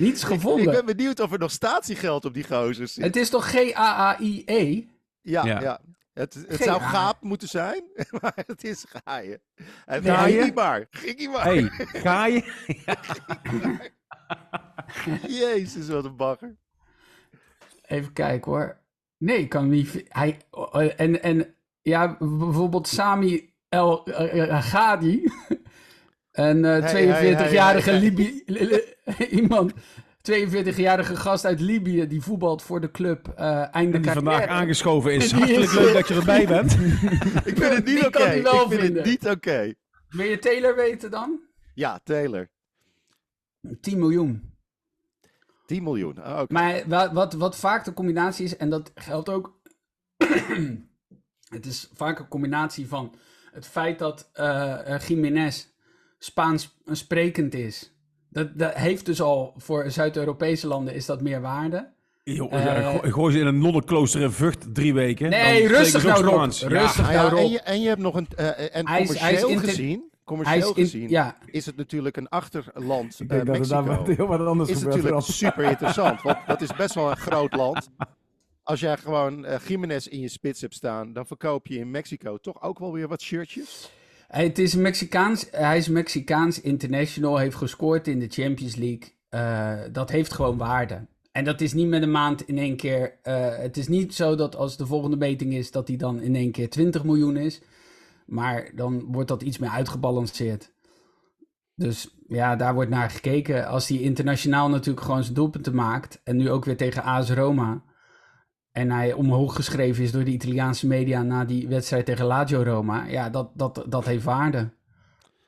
Speaker 2: Niets
Speaker 4: ik
Speaker 2: gevonden.
Speaker 4: ben benieuwd of er nog statiegeld op die gozers zit.
Speaker 2: Het is toch G-A-A-I-E?
Speaker 4: Ja, ja.
Speaker 5: Ja.
Speaker 4: Het, het zou
Speaker 2: A.
Speaker 4: gaap moeten zijn, maar het is Gaaien. En
Speaker 5: Nee.
Speaker 4: Gaaien niet maar. Ging maar.
Speaker 5: hey, ga je?
Speaker 4: Jezus, wat een bagger.
Speaker 2: Even kijken hoor. Nee, ik kan niet... Hij, en, en ja, bijvoorbeeld Sami El eh, eh, Ghadi. Een eh,
Speaker 4: Hey, hey,
Speaker 2: 42-jarige
Speaker 4: hey, hey.
Speaker 2: Libi... li- li- Iemand... 42-jarige gast uit Libië die voetbalt voor de club eh einde
Speaker 5: En die vandaag aangeschoven is. Hartelijk leuk dat je erbij bent.
Speaker 4: Ik vind het niet
Speaker 2: kan
Speaker 4: oké.
Speaker 2: wel
Speaker 4: Ik vind
Speaker 2: vinden.
Speaker 4: het niet oké.
Speaker 2: Wil je Taylor weten dan?
Speaker 4: Ja, Taylor.
Speaker 2: 10 miljoen.
Speaker 4: 10 miljoen. Oké.
Speaker 2: Maar wa- wat, wat vaak de combinatie is, en dat geldt ook. het is vaak een combinatie van het feit dat eh eh, Jiménez Spaans sprekend is. Dat, dat heeft dus al voor Zuid-Europese landen is dat meer waarde.
Speaker 5: Joh,
Speaker 2: Eh,
Speaker 5: go- gooi ze in een nonnenklooster in Vught drie weken.
Speaker 2: Nee,
Speaker 5: dan
Speaker 2: rustig nou, Rob. Rustig
Speaker 4: Nou ja,
Speaker 2: nou, Rob.
Speaker 4: en, je, en je hebt nog een. eh, en
Speaker 2: Hij is- hij is
Speaker 4: commercieel
Speaker 2: inter-
Speaker 4: gezien. Commercieel
Speaker 2: in,
Speaker 4: gezien
Speaker 2: ja,
Speaker 4: is het natuurlijk een achterland.
Speaker 3: Ik
Speaker 4: eh
Speaker 3: denk dat wat heel wat anders
Speaker 4: is
Speaker 3: gebeurt.
Speaker 4: natuurlijk
Speaker 3: Rob.
Speaker 4: super interessant. Want dat is best wel een groot land. Als jij gewoon eh Jiménez in je spits hebt staan, dan verkoop je in Mexico toch ook wel weer wat shirtjes.
Speaker 2: Hij- Het is Mexicaans, hij is Mexicaans international, heeft gescoord in de Champions League. Eh, dat heeft gewoon waarde. En dat is niet met een maand in één keer. eh, het is niet zo dat als de volgende meting is, dat hij dan in één keer 20 miljoen is. Maar dan wordt dat iets meer uitgebalanceerd. Dus ja, daar wordt naar gekeken. Als hij internationaal natuurlijk gewoon zijn doelpunten maakt. En nu ook weer tegen AS Roma. En hij omhoog geschreven is door de Italiaanse media na die wedstrijd tegen Lazio Roma. Ja, dat, dat, dat heeft waarde.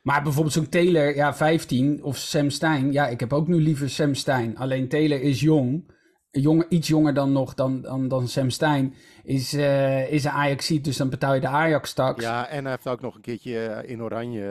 Speaker 2: Maar bijvoorbeeld zo'n Taylor, ja, 15 of Sam Stein. Ja, ik heb ook nu liever Sam Stein. Alleen Taylor is jong. jong iets jonger dan nog dan, dan, dan Sam Stein. Is, eh is een Ajaxiet, dus dan betaal je de Ajax-tax.
Speaker 4: Ja, en hij heeft ook nog een keertje eh, in oranje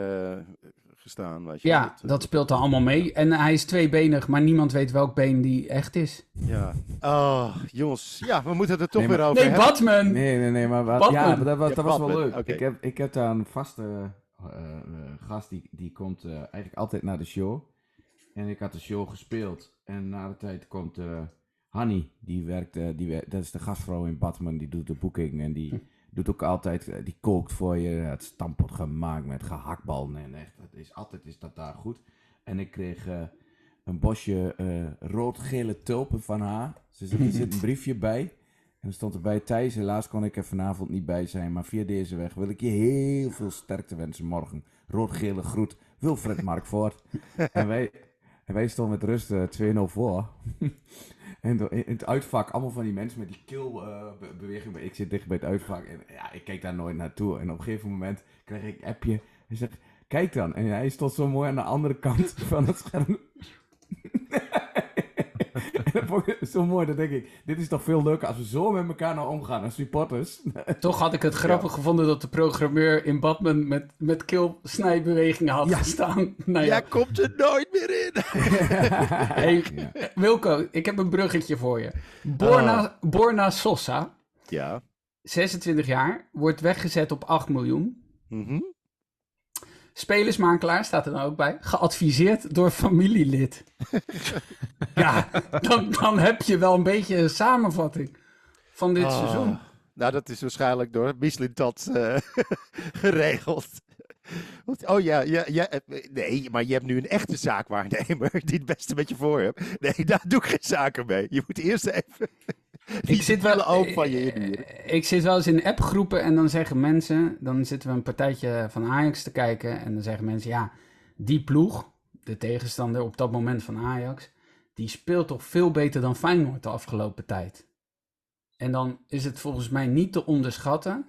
Speaker 4: eh, gestaan. Weet je.
Speaker 2: Ja,
Speaker 4: eh,
Speaker 2: dat speelt er allemaal mee. En hij is tweebenig, maar niemand weet welk been die echt is.
Speaker 4: Ja. Oh, jongens. Ja, we moeten het er toch
Speaker 3: Nee,
Speaker 4: weer
Speaker 3: maar-
Speaker 4: over
Speaker 2: Nee,
Speaker 4: hebben.
Speaker 2: Batman!
Speaker 3: Nee, nee, nee, maar wat,
Speaker 2: Batman.
Speaker 3: ja, dat, was,
Speaker 4: Ja,
Speaker 3: dat was wel leuk. Ik, heb, ik heb daar een vaste eh, eh, gast, die, die komt eh, eigenlijk altijd naar de show. En ik had de show gespeeld. En na de tijd komt eh Hanny, die werkt, eh, die wer- dat is de gastvrouw in Batman, die doet de boeking. En die doet ook altijd, eh, die kookt voor je. Het stampot gemaakt met gehaktballen en echt, het is, altijd is dat daar goed. En ik kreeg eh, een bosje eh, rood-gele tulpen van haar. Ze zit, er zit een briefje bij. En er stond erbij, Thijs, helaas kon ik er vanavond niet bij zijn, maar via deze weg wil ik je heel veel sterkte wensen morgen. Rood-gele groet, Wilfred Markvoort. en, wij, en wij stonden met rust eh, 2-0 voor. En in het uitvak, allemaal van die mensen met die keelbeweging. ik zit dicht bij het uitvak en ja, ik kijk daar nooit naartoe. En op een gegeven moment krijg ik een appje en zeg, kijk dan. En hij stond zo mooi aan de andere kant van het scherm. Dat vond ik zo mooi, dat denk ik. Dit is toch veel leuker als we zo met elkaar nou omgaan als supporters.
Speaker 2: Toch had ik het grappig gevonden dat de programmeur in Batman met, met keelsnijbewegingen had gestaan. Nou ja,
Speaker 4: Jij komt er nooit meer in.
Speaker 2: hey, Wilco, ik heb een bruggetje voor je. Borna, Borna Sosa,
Speaker 4: Ja.
Speaker 2: 26 jaar, wordt weggezet op 8 miljoen.
Speaker 4: Mhm.
Speaker 2: Spelersmakelaar staat er dan ook bij. Geadviseerd door familielid. ja, dan, dan heb je wel een beetje een samenvatting van dit
Speaker 4: Ah.
Speaker 2: seizoen.
Speaker 4: Nou, dat is waarschijnlijk door Mislintat eh geregeld. Want- Oh ja, ja, ja, eh, nee, maar je hebt nu een echte zaakwaarnemer die het beste met je voor hebt. Nee, daar doe ik geen zaken mee. Je moet eerst even
Speaker 2: Ik zit wel
Speaker 4: ook van je inhuren.
Speaker 2: eh, Ik zit wel eens in appgroepen en dan zeggen mensen, dan zitten we een partijtje van Ajax te kijken en dan zeggen mensen, ja, die ploeg, de tegenstander op dat moment van Ajax, die speelt toch veel beter dan Feyenoord de afgelopen tijd. En dan is het volgens mij niet te onderschatten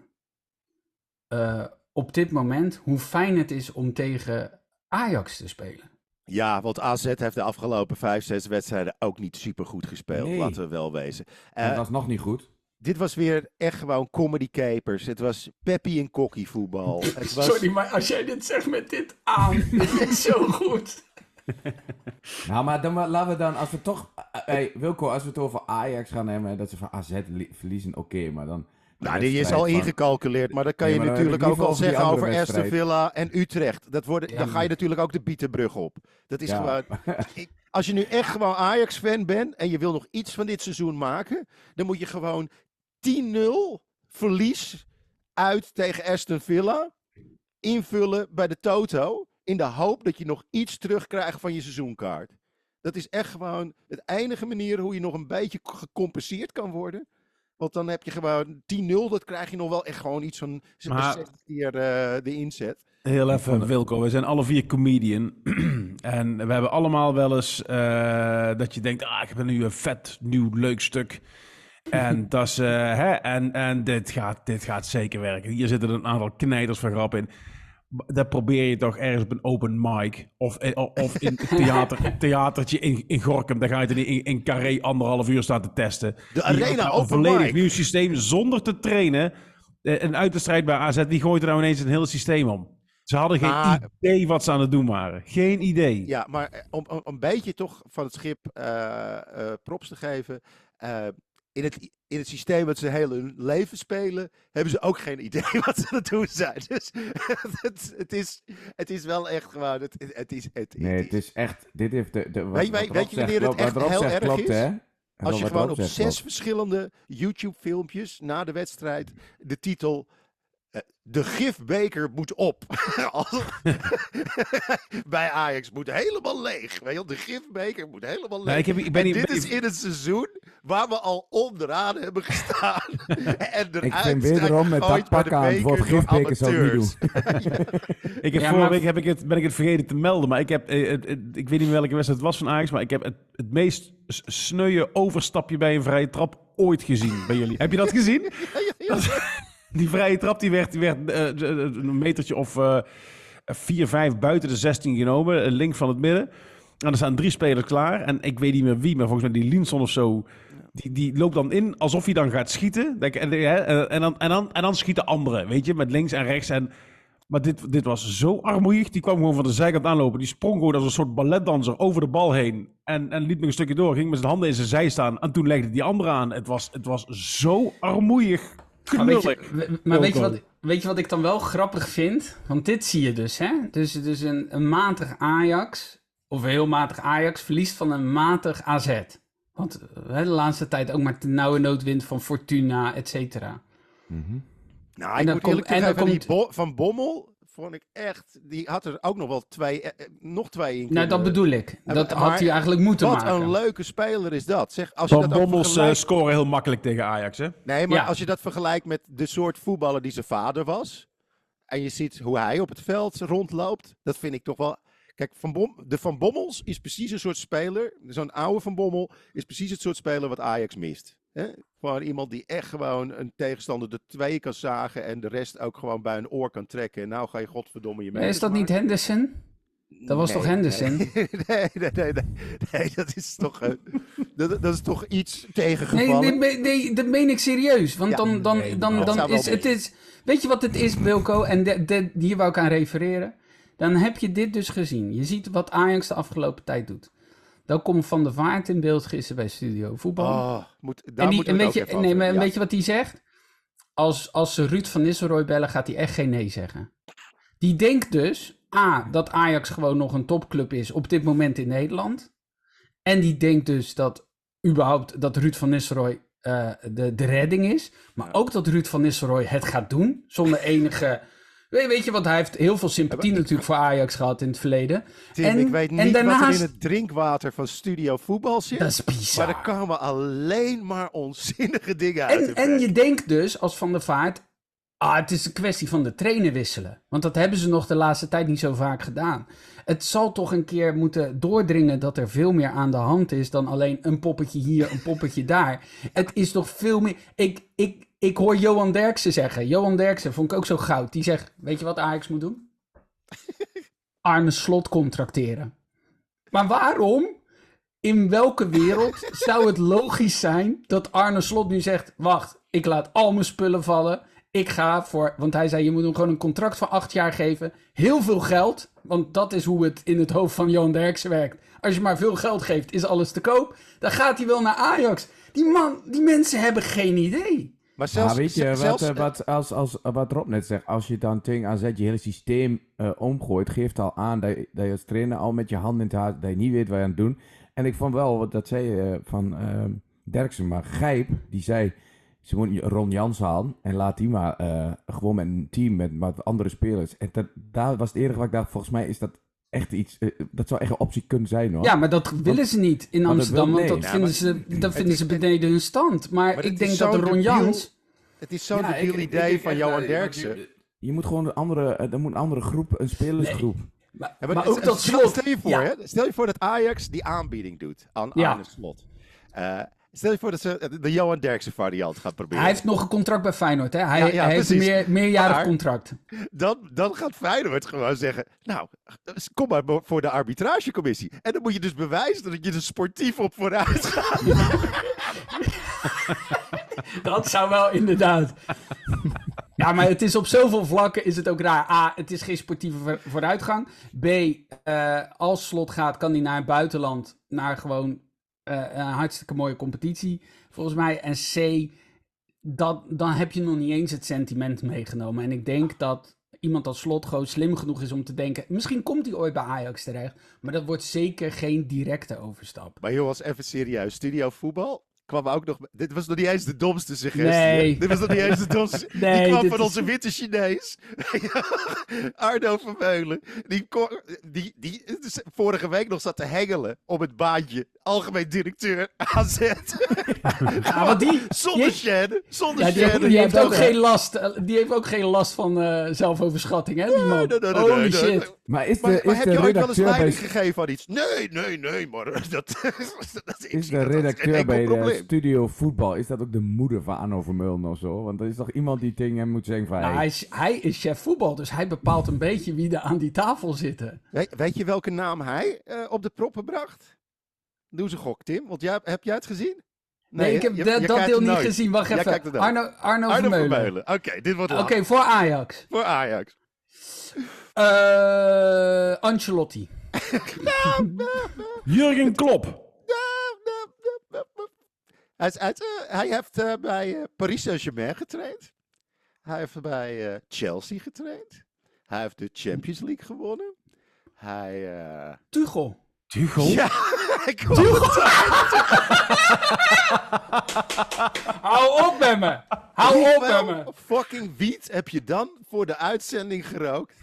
Speaker 2: eh, op dit moment hoe fijn het is om tegen Ajax te spelen.
Speaker 4: Ja, want AZ heeft de afgelopen vijf, zes wedstrijden ook niet super goed gespeeld.
Speaker 3: Nee.
Speaker 4: Laten we wel wezen.
Speaker 3: En
Speaker 4: Eh,
Speaker 3: dat is nog niet goed.
Speaker 4: dit was weer echt gewoon comedy capers. Het was Peppy en Kokkie voetbal. Het was...
Speaker 2: Sorry, maar als jij dit zegt met dit aan, dit is zo goed.
Speaker 3: Nou, maar dan, maar laten we dan, als we toch... eh, Hey, Wilco, als we het over Ajax gaan hebben, dat ze van AZ li- verliezen, oké, maar dan...
Speaker 4: Nou, die is al ingecalculeerd, maar dat kan je natuurlijk ook al zeggen over Aston. Villa en Utrecht. Dat worden,
Speaker 2: Ja,
Speaker 4: dan ga je natuurlijk ook de Bietenbrug op. Dat is
Speaker 3: Ja.
Speaker 4: gewoon... Ik- als je nu echt gewoon Ajax-fan bent en je wil nog iets van dit seizoen maken, dan moet je gewoon 10-0 verlies uit tegen Aston Villa invullen bij de Toto in de hoop dat je nog iets terugkrijgt van je seizoenkaart. Dat is echt gewoon het enige manier hoe je nog een beetje gecompenseerd kan worden. Want dan heb je gewoon 10-0, dat krijg je nog wel echt gewoon iets van z-
Speaker 5: Maar-
Speaker 4: 60 keer eh, de inzet.
Speaker 5: Heel even, Wilco. We zijn alle vier comedian. en we hebben allemaal wel eens eh, dat je denkt... Ah, ik heb nu een vet, nieuw, leuk stuk. En, dat is, eh, hè, en, en dit, gaat, dit gaat zeker werken. Hier zitten een aantal knijters van grap in. Dat probeer je toch ergens op een open mic. Of, eh, of in een theater, theatertje in, in Gorkum. Dan ga je het in, in, Carré anderhalf uur staan te testen.
Speaker 4: De arena
Speaker 5: nou
Speaker 4: open
Speaker 5: Een volledig
Speaker 4: mic.
Speaker 5: nieuw systeem zonder te trainen. Eh, Een uit de strijd bij AZ, die gooit er nou ineens een hele systeem om. Ze hadden geen
Speaker 4: Maar-
Speaker 5: idee wat ze aan het doen waren. Geen idee.
Speaker 4: Ja, maar eh, om, om een beetje toch van het schip props te geven. In, het, in het systeem wat ze heel hun leven spelen, hebben ze ook geen idee wat ze aan het doen zijn. Dus het, het, is, het is wel echt gewoon. Het, het, is, het,
Speaker 3: Nee,
Speaker 4: het
Speaker 3: is echt... Dit heeft de, de, wat,
Speaker 4: Weet je-
Speaker 3: wat
Speaker 4: weet
Speaker 3: Rob
Speaker 4: je
Speaker 3: zegt
Speaker 4: wanneer het echt heel
Speaker 3: zegt
Speaker 4: erg
Speaker 3: klopt,
Speaker 4: is?
Speaker 3: hè?
Speaker 4: Als je gewoon op
Speaker 3: zegt
Speaker 4: zes
Speaker 3: klopt.
Speaker 4: verschillende YouTube-filmpjes na de wedstrijd de titel. De gifbeker moet op. Bij Ajax moet helemaal leeg. Weet je, wel, de gifbeker moet helemaal leeg.
Speaker 5: Nee, ik, heb, ik ben niet...
Speaker 4: dit
Speaker 5: ben
Speaker 4: is in het seizoen waar we al onderaan hebben gestaan. en eruit
Speaker 3: Ik
Speaker 4: zijn
Speaker 3: wederom met dat pak aan
Speaker 4: door
Speaker 3: gifbeker zou ik niet
Speaker 4: amateurs.
Speaker 5: Ik heb
Speaker 2: Ja,
Speaker 5: vorige week heb ik het, ben ik het vergeten te melden, maar ik heb, eh, het, het- ik weet niet meer welke wedstrijd het was van Ajax, maar ik heb het, het meest sneuwe overstapje bij een vrije trap ooit gezien bij jullie. heb je dat gezien? Die vrije trap die werd, die werd eh, eh, een metertje of eh 4, 5 buiten de 16 genomen, link van het midden. En er staan drie spelers klaar. En ik weet niet meer wie, maar volgens mij die Linson of zo. Die, die loopt dan in alsof hij dan gaat schieten. En, en, dan, en, dan, en dan schieten anderen, weet je, met links en rechts. En, maar dit, dit was zo armoeig. Die kwam gewoon van de zijkant aanlopen. Die sprong gewoon als een soort balletdanser over de bal heen. En, en liep nog een stukje door. Ging met zijn handen in zijn zij staan. En toen legde die andere aan. Het was, het was zo armoeig.
Speaker 2: Maar weet je, maar weet je, wat, weet je wat ik dan wel grappig vind? Want dit zie je dus, hè? Dus, dus een, een matig Ajax, of een heel matig Ajax, verliest van een matig AZ. Want eh, hè, de laatste tijd ook maar de nauwe noodwind van Fortuna, et cetera.
Speaker 4: Nou,
Speaker 2: En
Speaker 4: ik
Speaker 2: dan
Speaker 4: moet
Speaker 2: komt-
Speaker 4: eerlijk
Speaker 2: en dan
Speaker 4: zeggen, die
Speaker 2: komt-
Speaker 4: Bo- van Bommel vond ik echt... Die had er ook nog wel twee, eh, eh, nog twee in
Speaker 2: Nou, dat bedoel ik.
Speaker 4: Ja,
Speaker 2: Dat
Speaker 4: maar-
Speaker 2: had hij eigenlijk moeten
Speaker 4: Wat
Speaker 2: maken.
Speaker 4: een leuke speler is dat. Zeg, als je
Speaker 5: Van
Speaker 4: dat ook
Speaker 5: Bommels eh,
Speaker 4: vergelijkt-
Speaker 5: scoren heel makkelijk tegen Ajax, hè?
Speaker 4: Nee, maar
Speaker 2: Ja.
Speaker 4: als je dat vergelijkt met de soort voetballer die zijn vader was. En je ziet hoe hij op het veld rondloopt. Dat vind ik toch wel. Kijk, van Bom, de Van Bommels is precies een soort speler. Zo'n oude Van Bommel is precies het soort speler wat Ajax mist. Hè? Gewoon iemand die echt gewoon een tegenstander de twee kan zagen. En de rest ook gewoon bij een oor kan trekken. En nou ga je godverdomme je mee.
Speaker 2: is dat niet Henderson? Dat was toch Henderson?
Speaker 4: Nee, nee, nee, nee, dat is toch, eh, dat, dat is toch iets tegengevallen.
Speaker 2: nee, nee, dat meen ik serieus. Want
Speaker 4: Ja,
Speaker 2: dan, dan, dan, dan is het is. Weet je wat het is, Wilco? En de, de, hier wou ik aan refereren. Dan heb je dit dus gezien. Je ziet wat Ajax de afgelopen tijd doet. Dan komt Van der Vaart in beeld gisteren bij Studio Voetbal.
Speaker 4: Oh, moet, daar
Speaker 2: en die,
Speaker 4: moet
Speaker 2: en
Speaker 4: het
Speaker 2: weet,
Speaker 4: ook
Speaker 2: je,
Speaker 4: even
Speaker 2: nee,
Speaker 4: over.
Speaker 2: maar
Speaker 4: Ja.
Speaker 2: weet je wat hij zegt? Als, als ze Ruud van Nistelrooy bellen, gaat hij echt geen nee zeggen. Die denkt dus, A, dat Ajax gewoon nog een topclub is op dit moment in Nederland. En die denkt dus dat überhaupt dat Ruud van Nistelrooy eh, de, de redding is. Maar ook dat Ruud van Nistelrooy het gaat doen, zonder enige... Weet, weet je, want hij heeft heel veel sympathie natuurlijk voor Ajax gehad in het verleden.
Speaker 4: Tim,
Speaker 2: en-
Speaker 4: ik weet
Speaker 2: en
Speaker 4: niet wat er in het drinkwater van Studio Voetbal zit.
Speaker 2: Dat is bizar.
Speaker 4: Maar er komen alleen maar onzinnige dingen uit.
Speaker 2: En, en je denkt dus als Van der Vaart, ah, het is een kwestie van de trainer wisselen. Want dat hebben ze nog de laatste tijd niet zo vaak gedaan. Het zal toch een keer moeten doordringen dat er veel meer aan de hand is dan alleen een poppetje hier, een poppetje daar. Het is toch veel meer. Ik, ik, ik hoor Johan Derksen zeggen. Johan Derksen vond ik ook zo goud. Die zegt: Weet je wat Ajax moet doen? Arne Slot contracteren. Maar waarom? In welke wereld zou het logisch zijn dat Arne Slot nu zegt: Wacht, ik laat al mijn spullen vallen. Ik ga voor. Want hij zei: Je moet hem gewoon een contract van acht jaar geven. Heel veel geld. Want dat is hoe het in het hoofd van Johan Derksen werkt. Als je maar veel geld geeft, is alles te koop. Dan gaat hij wel naar Ajax. Die, man, die mensen hebben geen idee.
Speaker 4: Maar zelfs,
Speaker 3: maar weet je, wat,
Speaker 4: zelfs,
Speaker 3: eh, wat, als, als, wat Rob net zegt, als je dan ting aan zet, je hele systeem eh, omgooit, geeft al aan dat, je- dat je als trainer al met je hand in het haar, dat je niet weet wat je aan het doen. En ik vond wel, wat dat zei je eh, van eh Derksen, maar Gijp, die zei, ze moeten Ron Jans halen en laat die maar gewoon met een team met andere spelers. En dat, daar was het enige wat ik dacht, volgens mij is dat echt iets, eh, dat zou echt een optie kunnen zijn hoor.
Speaker 2: Ja, maar dat willen ze niet in
Speaker 3: dat
Speaker 2: Amsterdam.
Speaker 3: wil-
Speaker 2: want dat
Speaker 4: Ja,
Speaker 2: vinden,
Speaker 4: maar
Speaker 2: ze, dat vinden
Speaker 4: is-
Speaker 2: ze beneden hun stand. Maar,
Speaker 4: Maar
Speaker 2: ik denk dat
Speaker 4: zo'n
Speaker 2: Ron
Speaker 4: debiel-
Speaker 2: Jans.
Speaker 4: het is zo'n
Speaker 3: Ja,
Speaker 4: debiel
Speaker 3: ik- ik
Speaker 4: idee
Speaker 3: denk
Speaker 4: van Johan Derksen.
Speaker 3: Je, moet gewoon een andere, eh, er moet een andere groep, een spelersgroep.
Speaker 2: Maar,
Speaker 4: Ja,
Speaker 2: maar
Speaker 4: stel-
Speaker 2: ook dat slot.
Speaker 4: Stel je voor,
Speaker 2: Ja.
Speaker 4: hè, stel je voor dat Ajax die aanbieding doet aan
Speaker 2: Ja.
Speaker 4: Arne Slot. Eh, stel je voor dat ze de Johan Derksen variant gaat proberen.
Speaker 2: Hij heeft nog een contract bij Feyenoord. Hè? Hij,
Speaker 4: Ja, ja,
Speaker 2: hij heeft een meer, meerjarig
Speaker 4: Maar-
Speaker 2: contract.
Speaker 4: dan, dan gaat Feyenoord gewoon zeggen, nou, kom maar voor de arbitragecommissie. En dan moet je dus bewijzen dat je er sportief op vooruit gaat.
Speaker 2: Dat zou wel inderdaad. Ja, maar het is op zoveel vlakken is het ook raar. A, het is geen sportieve voor- vooruitgang. B, eh, als slot gaat, kan hij naar het buitenland. Naar gewoon eh, een hartstikke mooie competitie, volgens mij. En C, dat, dan heb je nog niet eens het sentiment meegenomen. En ik denk dat iemand als slot gewoon slim genoeg is om te denken... Misschien komt hij ooit bij Ajax terecht. Maar dat wordt zeker geen directe overstap.
Speaker 4: Maar jongens, even serieus. Studio voetbal kwam ook nog... Dit was nog niet eens de domste suggestie.
Speaker 2: Nee.
Speaker 4: Dit was nog niet eens de domste...
Speaker 2: Nee,
Speaker 4: die kwam van
Speaker 2: is-
Speaker 4: onze witte Chinees. Arno Vermeulen. Die, die, die vorige week nog zat te hengelen op het baantje. Algemeen directeur AZ.
Speaker 2: Ja, want die,
Speaker 4: Zonder chaîne. Zonder
Speaker 2: Ja, die, heeft-
Speaker 4: chaîne.
Speaker 2: die heeft
Speaker 3: dat
Speaker 2: ook geen last. eh, Die heeft ook geen last van eh, zelfoverschatting, hè, die man.
Speaker 4: Nee, nee, nee,
Speaker 2: Holy
Speaker 4: nee, nee.
Speaker 2: shit.
Speaker 3: Maar is de,
Speaker 4: Maar, maar
Speaker 3: is
Speaker 4: heb
Speaker 3: de
Speaker 4: je ooit wel eens
Speaker 3: bij,
Speaker 4: leiding gegeven aan iets? Nee, nee, nee, maar dat, dat,
Speaker 3: is de
Speaker 4: dat
Speaker 3: redacteur bij de
Speaker 4: probleem.
Speaker 3: studio voetbal, is dat ook de moeder van Arno Vermeulen of zo? Want er is toch iemand die dingen moet zeggen van...
Speaker 2: Nou,
Speaker 3: hey,
Speaker 2: hij, is, hij is chef voetbal, dus hij bepaalt een beetje wie er aan die tafel zitten.
Speaker 4: Weet, weet je welke naam hij eh, op de proppen bracht? Doe eens een gok, Tim. Want jij, heb jij het gezien?
Speaker 2: Nee, ik heb
Speaker 4: Je-
Speaker 2: dat-
Speaker 4: je
Speaker 2: dat
Speaker 4: kijkt
Speaker 2: deel niet
Speaker 4: nooit.
Speaker 2: gezien. Wacht
Speaker 4: Jij
Speaker 2: even. Arno, Arno,
Speaker 4: Arno
Speaker 2: Vermeulen.
Speaker 4: Vermeulen. Oké, dit wordt
Speaker 2: Oké, voor Ajax.
Speaker 4: Voor Ajax.
Speaker 2: Eh Ancelotti.
Speaker 5: Jurgen Klopp.
Speaker 4: Hij, is uit, eh, hij heeft eh, bij Paris Saint-Germain getraind. Hij heeft bij eh, Chelsea getraind. Hij heeft de Champions League gewonnen. Hij... eh,
Speaker 2: Tuchel.
Speaker 5: Tuchel?
Speaker 4: Ja, hij komt
Speaker 2: Hou op met me. Hou op met me.
Speaker 4: fucking wiet heb je dan voor de uitzending gerookt?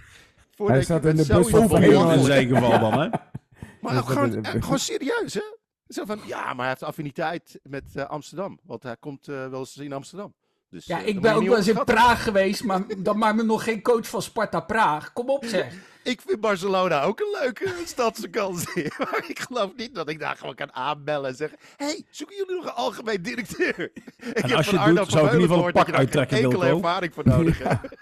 Speaker 4: Voordat
Speaker 3: Hij
Speaker 4: met
Speaker 3: in de bus van
Speaker 5: in zijn geval dan, hè?
Speaker 4: Maar ook
Speaker 3: zat
Speaker 4: gewoon, eh, gewoon serieus, hè? Zo van, ja, maar hij heeft affiniteit met eh, Amsterdam. Want hij komt eh, wel eens in Amsterdam. Dus,
Speaker 2: Ja,
Speaker 4: eh,
Speaker 2: ik ben ook wel eens in. Praag geweest, maar dan maakt me nog geen coach van Sparta Praag. Kom op zeg.
Speaker 4: Ik vind Barcelona ook een leuke stadsvakantie. Maar ik geloof niet dat ik daar gewoon kan aanbellen en zeggen... hey, zoeken jullie nog een algemeen directeur? Ik heb
Speaker 5: als je
Speaker 4: van
Speaker 5: het doet, zou ik in ieder geval een pak uittrekken,
Speaker 4: geen enkele
Speaker 5: Wilco.
Speaker 4: ervaring voor nodig hebt.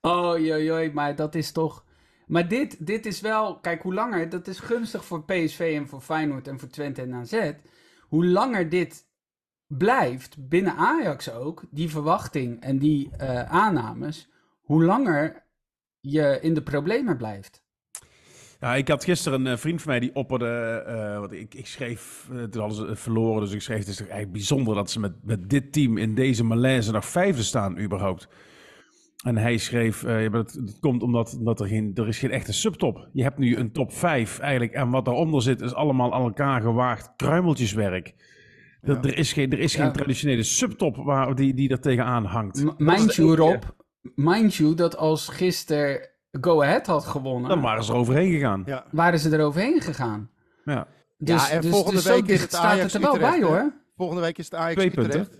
Speaker 2: Oh, joi, joi, maar dat is toch... Maar dit, dit is wel, kijk, hoe langer, dat is gunstig voor PSV en voor Feyenoord en voor Twente en AZ. Hoe langer dit blijft, binnen Ajax ook, die verwachting en die eh, aannames, hoe langer je in de problemen blijft.
Speaker 5: Ik had gisteren een eh, vriend van mij die opperde. eh ik, ik schreef. eh, toen hadden ze het verloren. Dus ik schreef. Het is toch eigenlijk bijzonder dat ze met, met dit team in deze malaise nog vijfde staan, überhaupt. En hij schreef. het, het komt omdat, omdat er, geen, er is geen echte subtop. Je hebt nu een top 5 eigenlijk. En wat daaronder zit, is allemaal aan elkaar gewaagd kruimeltjeswerk. Er, er is geen, er is
Speaker 2: Ja.
Speaker 5: geen traditionele subtop waar, die, die er tegenaan hangt.
Speaker 2: M- mind you, Rob, mind you dat als gisteren Go Ahead had gewonnen,
Speaker 5: Dan waren ze er overheen gegaan.
Speaker 4: Ja.
Speaker 2: waren ze er overheen gegaan.
Speaker 5: Ja.
Speaker 2: Dus,
Speaker 4: Ja, en
Speaker 2: dus,
Speaker 4: volgende
Speaker 2: dus
Speaker 4: week is
Speaker 2: dicht
Speaker 4: het
Speaker 2: staat
Speaker 4: Ajax
Speaker 2: het er wel
Speaker 4: Utrecht,
Speaker 2: bij
Speaker 4: hè?
Speaker 2: hoor.
Speaker 4: Volgende week is het Ajax
Speaker 5: Twee punten.
Speaker 4: Utrecht.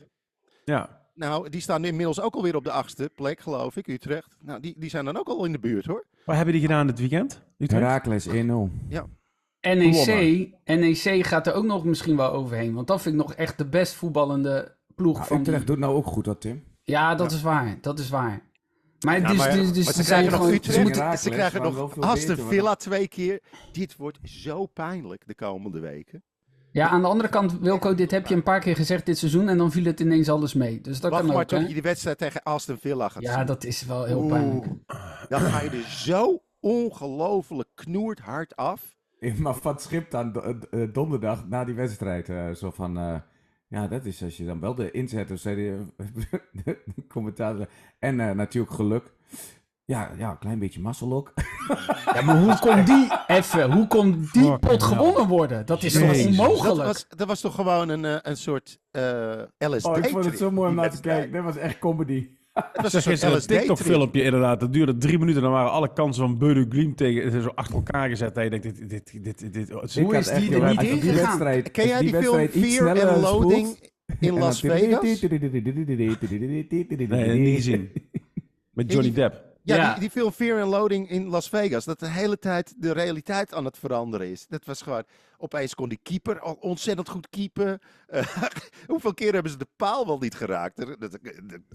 Speaker 5: ja.
Speaker 4: Nou, die staan inmiddels ook alweer op de achtste plek, geloof ik, Utrecht. Nou, die, die zijn dan ook al in de buurt, hoor.
Speaker 5: Wat hebben die gedaan dit weekend? Utrecht?
Speaker 3: Herakles 1-0.
Speaker 2: NEC, NEC gaat er ook nog misschien wel overheen. Want dat vind ik nog echt de best voetballende ploeg
Speaker 3: Nou,
Speaker 2: van die...
Speaker 3: Utrecht doet nou ook goed, dat Tim.
Speaker 2: Ja, dat is waar. Dat is waar. Maar,
Speaker 4: Ja,
Speaker 2: dus,
Speaker 4: maar,
Speaker 2: dus, dus
Speaker 4: maar
Speaker 2: ze
Speaker 4: krijgen nog
Speaker 2: gewoon...
Speaker 4: Utrecht,
Speaker 2: ze moeten-
Speaker 3: Herakles
Speaker 4: ze krijgen
Speaker 3: waren wel
Speaker 4: nog
Speaker 3: veel
Speaker 4: Aston Villa twee keer. Dit wordt zo pijnlijk de komende weken.
Speaker 2: Ja, aan de andere kant, Wilco, dit heb je een paar keer gezegd dit seizoen en dan viel het ineens alles mee. Dus dat
Speaker 4: Wacht
Speaker 2: kan
Speaker 4: maar
Speaker 2: ook,
Speaker 4: tot
Speaker 2: hè?
Speaker 4: je die wedstrijd tegen Aston Villa gaat
Speaker 2: Ja,
Speaker 4: zien.
Speaker 2: dat is wel heel pijnlijk.
Speaker 4: Dan ga je er zo ongelooflijk knoerd hard af.
Speaker 3: Maar Van Schip dan do- eh, donderdag na die wedstrijd eh, zo van... eh, ja, dat is als je dan wel de inzetters, zei de, de commentator. En eh, natuurlijk geluk. Ja, ja, een klein beetje mazzel ook.
Speaker 2: Ja, maar hoe kon die even, hoe kon die pot gewonnen worden? Dat is toch onmogelijk?
Speaker 4: Dat was, dat was toch gewoon een, eh, een soort eh LSD.
Speaker 3: Oh, ik vond het zo mooi om naar te kijken. Dat was echt comedy.
Speaker 4: Het was
Speaker 5: Ik
Speaker 4: een.
Speaker 5: TikTok-filmpje inderdaad. Dat duurde drie minuten. Dan waren alle kansen van Beude Gleam tegen zo achter elkaar gezet. Dat je denkt, dit, dit, dit, dit, dit,
Speaker 2: Hoe is die er niet ingegaan?
Speaker 3: wedstrijd-
Speaker 4: Ken jij die, film
Speaker 3: wedstrijd iets
Speaker 4: Fear
Speaker 3: sneller
Speaker 4: and Loading in
Speaker 3: en
Speaker 4: Las Vegas?
Speaker 5: Nee, niet gezien. Met Johnny Depp.
Speaker 4: Ja,
Speaker 2: Ja.
Speaker 4: Die, die film Fear and Loading in Las Vegas. Dat de hele tijd de realiteit aan het veranderen is. Dat was gewoon... Opeens kon die keeper al ontzettend goed keepen. Eh, hoeveel keer hebben ze de paal wel niet geraakt? Er- dat- dat-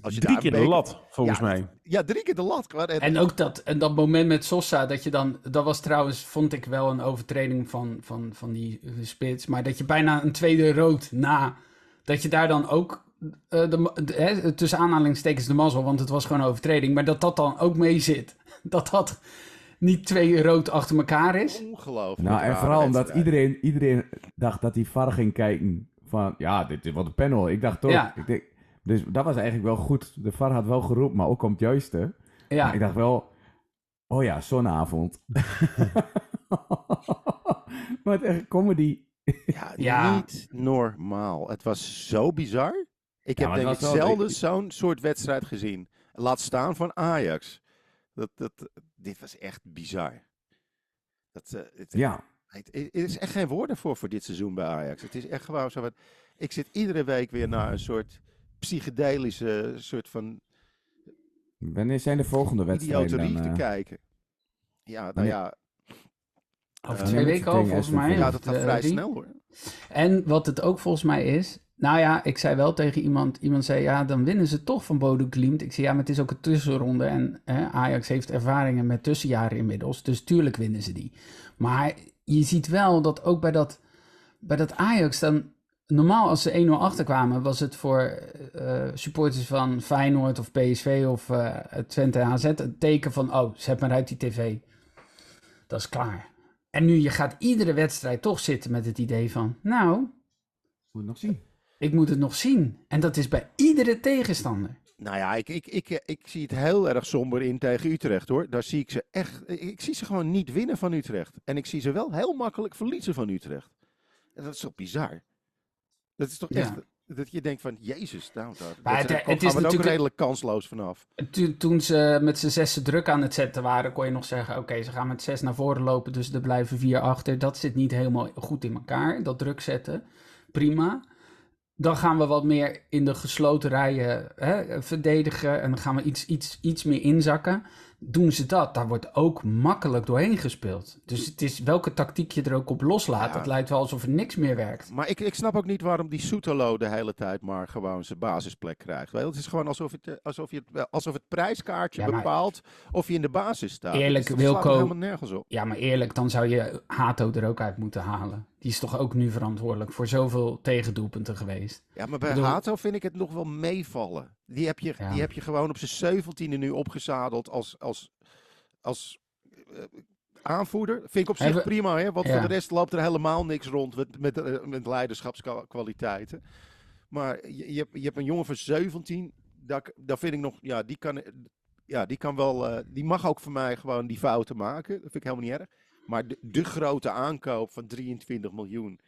Speaker 4: Als je
Speaker 5: Drie keer de lat, volgens
Speaker 4: Ja,
Speaker 5: mij.
Speaker 4: Ja, drie keer de lat. gewoon. En-
Speaker 2: En ook dat, en dat moment met Sosa, dat je dan, dat was trouwens, vond ik wel een overtreding van, van, van die eh, spits, maar dat je bijna een tweede rood na, dat je daar dan ook, eh, de, de- hè, tussen aanhalingstekens de mazzel, want het was gewoon een overtreding, maar dat dat dan ook mee zit. Dat dat niet twee rood achter elkaar is.
Speaker 4: Ongelooflijk.
Speaker 3: Nou, en vooral omdat iedereen, iedereen dacht dat die VAR ging kijken van... Ja, dit is wat een panel. Ik dacht toch...
Speaker 2: Ja.
Speaker 3: Ik denk, dus dat was eigenlijk wel goed. De VAR had wel geroepen, maar ook om het juiste. Maar
Speaker 2: Ja,
Speaker 3: ik dacht wel... Oh ja, zo'n avond. maar het echt comedy.
Speaker 4: Ja,
Speaker 2: Ja.
Speaker 4: niet normaal. Het was zo bizar. Ik
Speaker 3: Ja,
Speaker 4: heb denk ik zelden
Speaker 3: ik-
Speaker 4: zo'n soort wedstrijd gezien. Laat staan van Ajax. Dat, dat, dit was echt bizar. Dat, eh, het,
Speaker 3: Ja.
Speaker 4: het, het is echt geen woorden voor voor dit seizoen bij Ajax. Het is echt gewoon zo wat... Ik zit iedere week weer naar een soort psychedelische soort van
Speaker 3: Wanneer zijn de volgende wedstrijden
Speaker 4: idioterie
Speaker 3: dan?
Speaker 4: te
Speaker 3: eh?
Speaker 4: kijken. Ja, nou
Speaker 3: wanneer-
Speaker 4: ja,
Speaker 2: over
Speaker 4: eh,
Speaker 2: twee weken al volgens mij.
Speaker 4: Ja, dat gaat vrij snel hoor.
Speaker 2: En wat het ook volgens mij is. Nou ja, ik zei wel tegen iemand. Iemand zei ja, dan winnen ze toch van Bodo Glimt. Ik zei ja, maar het is ook een tussenronde. En hè, Ajax heeft ervaringen met tussenjaren inmiddels. Dus tuurlijk winnen ze die. Maar je ziet wel dat ook bij dat, bij dat Ajax dan. Normaal als ze 1-0 achterkwamen, was het voor eh, supporters van Feyenoord of PSV of eh, Twente en AZ een teken van, oh, zet maar uit die tv. Dat is klaar. En nu, je gaat iedere wedstrijd toch zitten met het idee van, nou,
Speaker 3: Moet nog zien.
Speaker 2: Ik moet het nog zien. En dat is bij iedere tegenstander.
Speaker 4: Nou ja, ik, ik, ik, eh, ik zie het heel erg somber in tegen Utrecht hoor. Daar zie ik ze echt. Ik, zie ze gewoon niet winnen van Utrecht. En ik zie ze wel heel makkelijk verliezen van Utrecht. En dat is toch bizar? Dat is toch
Speaker 2: Ja.
Speaker 4: echt. Dat je denkt van, jezus, nou, daar,
Speaker 2: Maar
Speaker 4: dat,
Speaker 2: het- is
Speaker 4: er ook
Speaker 2: natuurlijk-
Speaker 4: redelijk kansloos vanaf.
Speaker 2: To- toen ze met z'n zessen druk aan het zetten waren, kon je nog zeggen: Oké, ze gaan met zes naar voren lopen, dus er blijven vier achter. Dat zit niet helemaal goed in elkaar, dat druk zetten. Prima. Dan gaan we wat meer in de gesloten rijen hè, verdedigen en dan gaan we iets, iets, iets meer inzakken. doen ze dat. Daar wordt ook makkelijk doorheen gespeeld. Dus het is welke tactiek je er ook op loslaat.
Speaker 4: Ja.
Speaker 2: Het lijkt wel alsof er niks meer werkt.
Speaker 4: Maar ik, ik snap ook niet waarom die Soetelo de hele tijd maar gewoon zijn basisplek krijgt. Het is gewoon alsof het, eh, alsof je alsof het prijskaartje
Speaker 2: Ja,
Speaker 4: bepaalt of je in de basis staat.
Speaker 2: Eerlijk, Wilco-
Speaker 4: helemaal nergens op.
Speaker 2: Ja, maar eerlijk, dan zou je Hato er ook uit moeten halen. Die is toch ook nu verantwoordelijk voor zoveel tegendoelpunten geweest.
Speaker 4: Ja, maar bij
Speaker 2: bedoel-
Speaker 4: Hato vind ik het nog wel meevallen. Die heb je,
Speaker 2: Ja.
Speaker 4: die heb je gewoon op zijn zeventiende nu opgezadeld als, als, als eh, aanvoerder. Vind ik op zich
Speaker 2: Hebben-
Speaker 4: prima, hè? want
Speaker 2: Ja.
Speaker 4: voor de rest loopt er helemaal niks rond met, met, eh, met leiderschapskwaliteiten. Maar je, je, hebt, je hebt een jongen van 17, daar, daar vind ik nog, ja, die kan, ja, die kan wel, eh, die mag ook voor mij gewoon die fouten maken. Dat vind ik helemaal niet erg. Maar de, grote aankoop van 23 miljoen,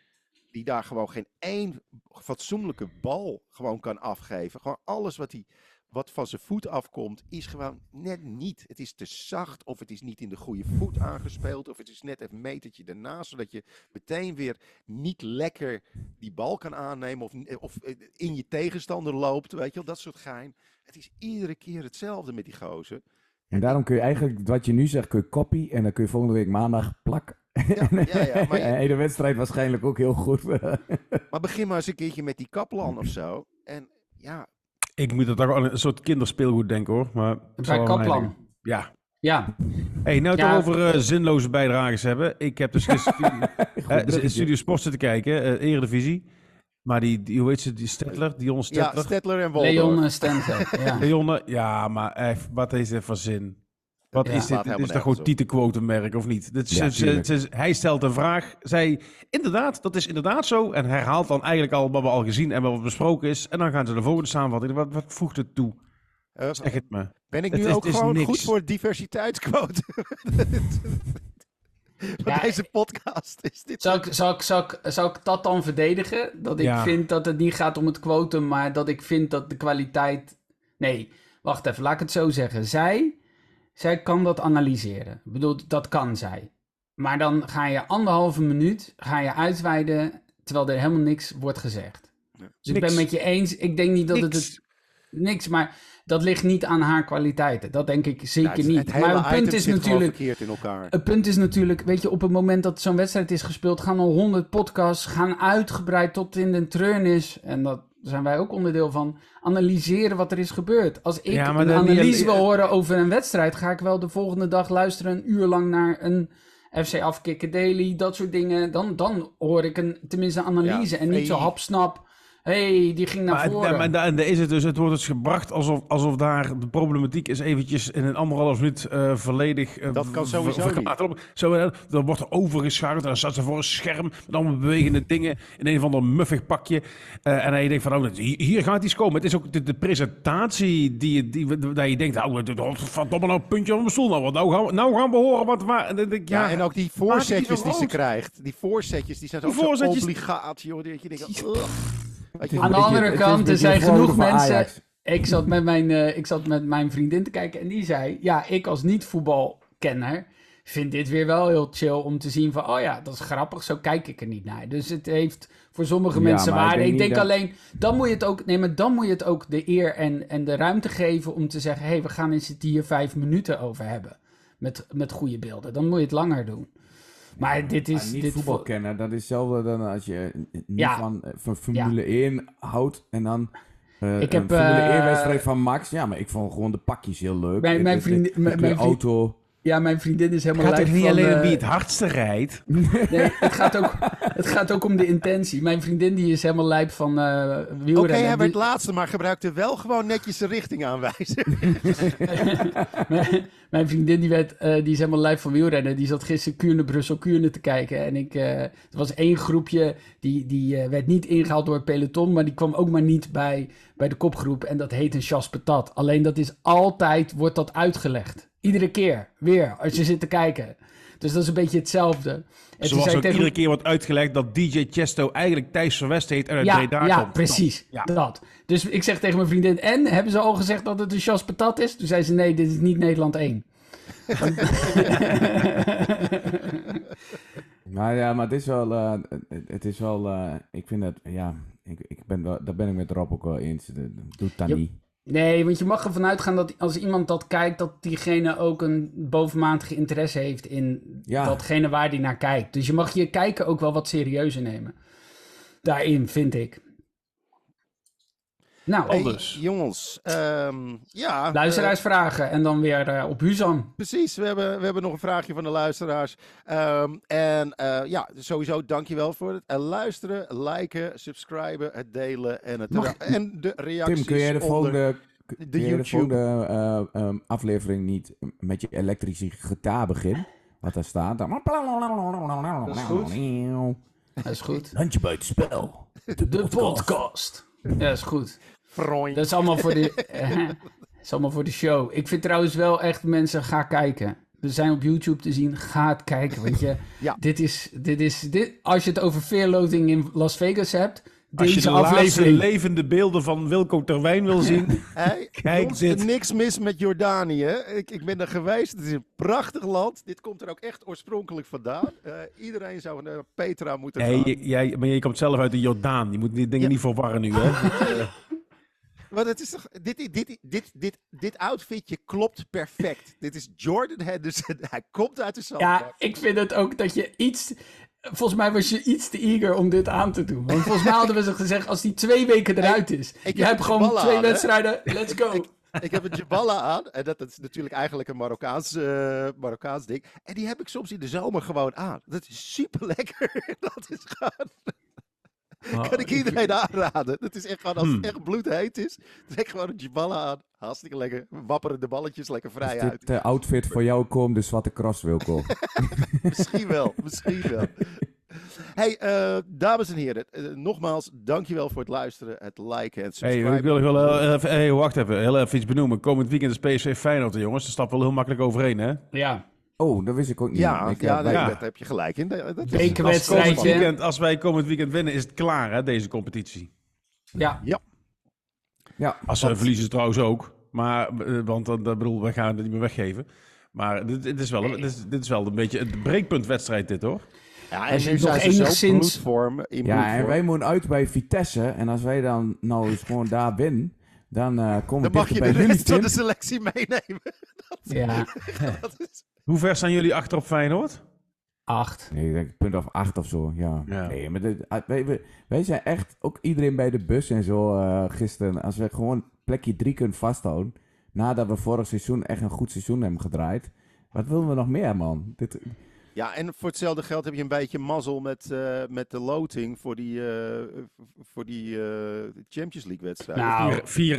Speaker 4: die daar gewoon geen één fatsoenlijke bal gewoon kan afgeven. Gewoon alles wat, hij, wat van zijn voet afkomt, is gewoon net niet. Het is te zacht, of het is niet in de goede voet aangespeeld, of het is net een metertje ernaast, zodat je meteen weer niet lekker die bal kan aannemen, of, of in je tegenstander loopt, weet je wel, dat soort gein. Het is iedere keer hetzelfde met die gozer.
Speaker 3: En daarom kun je eigenlijk, wat je nu zegt, kun je copy en dan kun je volgende week maandag plak.
Speaker 4: Ja, ja, ja, maar, je-
Speaker 3: En de wedstrijd waarschijnlijk ook heel goed.
Speaker 4: maar begin maar eens een keertje met die Kaplan of zo. En ja,
Speaker 5: Ik moet er toch aan een soort kinderspeelgoed denken hoor. Maar het
Speaker 2: Bij
Speaker 5: wel.
Speaker 2: Kaplan.
Speaker 5: Ja.
Speaker 2: Ja,
Speaker 5: Hey, nou
Speaker 2: Ja.
Speaker 5: toch over eh, zinloze bijdragers hebben. Ik heb dus gisteren eh,
Speaker 3: bruggetje.
Speaker 5: Studio Sport zitten kijken, eh Eredivisie. Maar die, die, hoe heet ze, die Stettler, Dion
Speaker 4: ja
Speaker 5: Stettler.
Speaker 4: Stettler en Waldorf.
Speaker 2: Leon Stenzel. Ja.
Speaker 5: Leonne, ja, maar eh, wat is dit voor zin? Wat
Speaker 2: Ja.
Speaker 5: is dit? Is toch gewoon titelquotummerk of niet? Dit is,
Speaker 3: Ja,
Speaker 5: ze- hij stelt een vraag. Zij, inderdaad, dat is inderdaad zo. En herhaalt dan eigenlijk al wat we al gezien en wat besproken is. En dan gaan ze de volgende samenvatting. Wat, wat voegt het toe?
Speaker 4: Eh,
Speaker 5: Zeg het me.
Speaker 4: ben ik
Speaker 5: Het
Speaker 4: nu
Speaker 5: is-
Speaker 4: ook
Speaker 5: het is
Speaker 4: gewoon goed voor diversiteitsquote? Van
Speaker 2: Ja,
Speaker 4: deze podcast is dit.
Speaker 2: Zal ik, zal, ik, zal, ik, zal ik dat dan verdedigen? Dat ik
Speaker 5: Ja.
Speaker 2: vind dat het niet gaat om het quotum, maar dat ik vind dat de kwaliteit. Nee, wacht even, laat ik het zo zeggen. Zij, zij kan dat analyseren. Ik bedoel, dat kan zij. Maar dan ga je anderhalve minuut ga je uitweiden terwijl er helemaal niks wordt gezegd. Dus ik ben met je eens. Ik denk niet dat het,
Speaker 5: Niks.
Speaker 2: het. Niks, maar dat ligt niet aan haar kwaliteiten. Dat denk ik zeker
Speaker 4: Ja, het-
Speaker 2: niet.
Speaker 4: Het hele
Speaker 2: maar het punt
Speaker 4: item
Speaker 2: is natuurlijk.
Speaker 4: verkeerd in elkaar.
Speaker 2: Het punt is natuurlijk, weet je, op het moment dat zo'n wedstrijd is gespeeld, gaan al honderd podcasts, gaan uitgebreid tot in de treurnis. En dat zijn wij ook onderdeel van. Analyseren wat er is gebeurd. Als ik
Speaker 5: Ja,
Speaker 2: een analyse wil horen over een wedstrijd, ga ik wel de volgende dag luisteren een uur lang naar een FC Afkikken Daily, dat soort dingen. Dan, dan hoor ik een, tenminste een analyse
Speaker 4: Ja,
Speaker 2: en niet zo hapsnap. Hey, die ging naar
Speaker 5: Maar,
Speaker 2: voren.
Speaker 5: ja, maar daar is het dus, het wordt dus gebracht alsof, alsof daar de problematiek is eventjes in een anderhalf minuut eh, volledig... eh,
Speaker 4: Dat kan sowieso
Speaker 5: verkaderd. Zo, eh, dan wordt er overgeschakeld en dan staat ze voor een scherm met allemaal bewegende dingen in een of ander muffig pakje. Eh, en dan je denkt van, oh, hier, hier gaat iets komen. Het is ook de, de presentatie die, je- die, die, dat je denkt, oh, verdomme nou, puntje op mijn stoel. Nou, nou, gaan, we- nou gaan we horen wat waar. En dan denk ik,
Speaker 4: Ja,
Speaker 5: ja,
Speaker 4: en ook die
Speaker 5: niet
Speaker 4: voorzetjes die ze krijgt. Die voorzetjes, die zijn
Speaker 5: Die
Speaker 4: zo
Speaker 5: voorzetjes-
Speaker 4: obligaat, joh. Dat je denkt,
Speaker 2: Aan de andere kant, er zijn genoeg mensen. Ik zat, met mijn, eh, ik zat met mijn vriendin te kijken en die zei: Ja, ik als niet-voetbalkenner vind dit weer wel heel chill om te zien van: Oh ja, dat is grappig, zo kijk ik er niet naar. Dus het heeft voor sommige
Speaker 3: Ja,
Speaker 2: mensen
Speaker 3: ik
Speaker 2: waarde.
Speaker 3: denk
Speaker 2: Ik denk
Speaker 3: dat-
Speaker 2: alleen, dan moet je het ook, nee, maar dan moet je het ook de eer en, en de ruimte geven om te zeggen: Hé, hey, we gaan eens het hier vijf minuten over hebben. Met, met goede beelden. Dan moet je het langer doen. Maar dit is.
Speaker 3: Maar niet
Speaker 2: dit
Speaker 3: voetbal kennen, dat is hetzelfde dan als je niet
Speaker 2: Ja.
Speaker 3: van, eh, van Formule 1 houdt en dan eh,
Speaker 2: Ik
Speaker 3: een
Speaker 2: heb,
Speaker 3: Formule
Speaker 2: eh,
Speaker 3: 1 wedstrijd van Max. Ja, maar ik vond gewoon de pakjes heel leuk.
Speaker 2: Mijn- mijn
Speaker 3: de-
Speaker 2: mijn-
Speaker 3: de
Speaker 2: mijn vriend-
Speaker 3: auto.
Speaker 2: Ja, mijn vriendin is helemaal
Speaker 5: Het gaat
Speaker 2: lijp
Speaker 5: toch niet
Speaker 2: van,
Speaker 5: alleen om
Speaker 2: eh,
Speaker 5: wie het hardste rijdt?
Speaker 2: Nee, het gaat, ook, het gaat ook om de intentie. Mijn vriendin die is helemaal lijp van eh wielrennen.
Speaker 4: Oké, hij
Speaker 2: Die-
Speaker 4: werd laatste, maar gebruikte wel gewoon netjes de richting aanwijzen.
Speaker 2: mijn, mijn vriendin die, werd, eh, die is helemaal lijp van wielrennen. Die zat gisteren Kuurne, Brussel, Kuurne te kijken. En ik, eh, er was één groepje die, die werd niet ingehaald door het peloton. Maar die kwam ook maar niet bij, bij de kopgroep. En dat heet een chasse patat. Alleen dat is altijd, wordt dat uitgelegd. Iedere keer, weer, als je zit te kijken. Dus dat is een beetje hetzelfde. En toen
Speaker 5: Zoals
Speaker 2: zei
Speaker 5: ook
Speaker 2: tegen-
Speaker 5: iedere keer wordt uitgelegd dat DJ Chesto eigenlijk Thijs Verwest heet en uit
Speaker 2: ja,
Speaker 5: Breda
Speaker 2: ja,
Speaker 5: komt.
Speaker 2: precies.
Speaker 5: Ja.
Speaker 2: Dat. Dus ik zeg tegen mijn vriendin, en hebben ze al gezegd dat het een chasse patat is? Toen zei ze, nee, dit is niet Nederland 1.
Speaker 3: Maar ja, maar het is wel, eh, het- is wel, eh, ik vind dat, ja, ik, ik ben wel, daar ben ik met Rob ook wel eens. Dat Doet dat niet.
Speaker 2: Nee, want je mag ervan uitgaan dat als iemand dat kijkt, dat diegene ook een bovenmatige interesse heeft in
Speaker 3: Ja.
Speaker 2: datgene waar die naar kijkt. Dus je mag je kijken ook wel wat serieuzer nemen. Daarin, vind ik. Nou,
Speaker 4: Hey, jongens, ehm, ja. eh,
Speaker 2: luisteraarsvragen en dan weer eh, op Huzan.
Speaker 4: Precies, we hebben, we hebben nog een vraagje van de luisteraars. Ehm, en eh, ja, sowieso dankjewel voor het luisteren, liken, subscriben, het delen en, het
Speaker 2: Mag-
Speaker 4: en de reacties
Speaker 3: Tim, kun jij de
Speaker 4: onder
Speaker 3: volgende,
Speaker 4: de YouTube.
Speaker 3: volgende eh, ehm, aflevering niet met je elektrische gitaar beginnen? Wat daar staat. Dan...
Speaker 2: Dat is goed. Dat is goed.
Speaker 3: Handje buiten spel.
Speaker 2: De podcast. Ja, dat is goed. Dat is allemaal voor de, eh, dat is allemaal voor de show. Ik vind trouwens wel echt mensen, ga kijken. We zijn op YouTube te zien, ga het kijken. Want je,
Speaker 4: Ja.
Speaker 2: dit is, dit is, dit, als je het over fearloading in Las Vegas hebt,
Speaker 5: Als je de
Speaker 2: aflevering.
Speaker 5: levende beelden van Wilco Terwijn wil zien,
Speaker 4: Hey,
Speaker 5: Kijk dit.
Speaker 4: niks mis met Jordanië. Ik, ik ben er geweest. Het is een prachtig land. Dit komt er ook echt oorspronkelijk vandaan. Eh, iedereen zou naar Petra moeten
Speaker 5: Nee,
Speaker 4: gaan.
Speaker 5: jij, maar je komt zelf uit de Jordaan. Je moet die dingen
Speaker 4: Ja.
Speaker 5: niet verwarren nu, hè?
Speaker 4: Maar het is toch, dit, dit, dit, dit, dit, dit outfitje klopt perfect. dit is Jordan Henderson. Hij komt uit de zandbak.
Speaker 2: Ja, ik vind het ook dat je iets... Volgens mij was je iets te eager om dit aan te doen. Want volgens mij hadden we ze gezegd, als die twee weken eruit is.
Speaker 4: heb
Speaker 2: je hebt gewoon twee
Speaker 4: aan,
Speaker 2: wedstrijden, let's go.
Speaker 4: Ik heb een Jaballa aan. En dat, dat is natuurlijk eigenlijk een Marokkaans, eh, Marokkaans ding. En die heb ik soms in de zomer gewoon aan. Dat is super lekker. dat is gewoon... kan ik iedereen aanraden. Dat is echt gewoon, als het
Speaker 5: Hmm.
Speaker 4: echt bloedheet is, trek gewoon een Jaballa aan. Hartstikke lekker. Wapperen de balletjes lekker vrij uit.
Speaker 3: dit eh, outfit voor jou kom de zwarte cross, Wilco?
Speaker 4: Misschien wel, misschien wel. Hey, eh, dames en heren, eh, nogmaals, dankjewel voor het luisteren, het liken en
Speaker 5: Hey,
Speaker 4: subscriben.
Speaker 5: ik wil wel heel even, hey, wacht even, heel even iets benoemen. Komend weekend is PSV Feyenoord, jongens. Dat stapt wel heel makkelijk overheen, hè?
Speaker 2: Ja,
Speaker 3: Oh, dat wist ik ook niet.
Speaker 4: Ja,
Speaker 3: Ik,
Speaker 4: ja,
Speaker 3: eh,
Speaker 4: nee, heb je gelijk in. Dat is-
Speaker 5: Als
Speaker 2: bekerwedstrijdje.
Speaker 5: weekend, als wij komend weekend winnen, is het klaar, hè, deze competitie.
Speaker 2: Ja,
Speaker 3: ja,
Speaker 5: Als ze verliezen trouwens ook. Maar, eh, want dat, dat bedoel, we gaan het niet meer weggeven. Maar dit, dit is wel, dit is, dit is wel een beetje een breekpuntwedstrijd, dit hoor.
Speaker 4: Ja,
Speaker 2: Als je
Speaker 4: nu
Speaker 2: nog
Speaker 4: zijn ze zo
Speaker 2: enigszins-
Speaker 4: bloedvorm, in
Speaker 3: ja, en wij moeten uit bij Vitesse. En als wij dan nou eens gewoon daar winnen, dan eh, komen
Speaker 4: Dan mag je
Speaker 3: bij
Speaker 4: de rest van de selectie meenemen.
Speaker 2: ja.
Speaker 4: Dat is...
Speaker 5: Hoe ver staan jullie achter op Feyenoord?
Speaker 2: Acht.
Speaker 3: Nee, ik denk punt of acht of zo, ja.
Speaker 5: Ja.
Speaker 3: Nee, maar dit- ah, wij, wij, zijn echt, ook iedereen bij de bus en zo eh, gisteren, als we gewoon plekje drie kunnen vasthouden, nadat we vorig seizoen echt een goed seizoen hebben gedraaid, wat willen we nog meer, man? Dit,
Speaker 4: Ja, en voor hetzelfde geld heb je een beetje mazzel met, eh, met de loting voor die, eh, voor die eh, Champions League wedstrijd.
Speaker 2: Nou,
Speaker 5: Vier, vier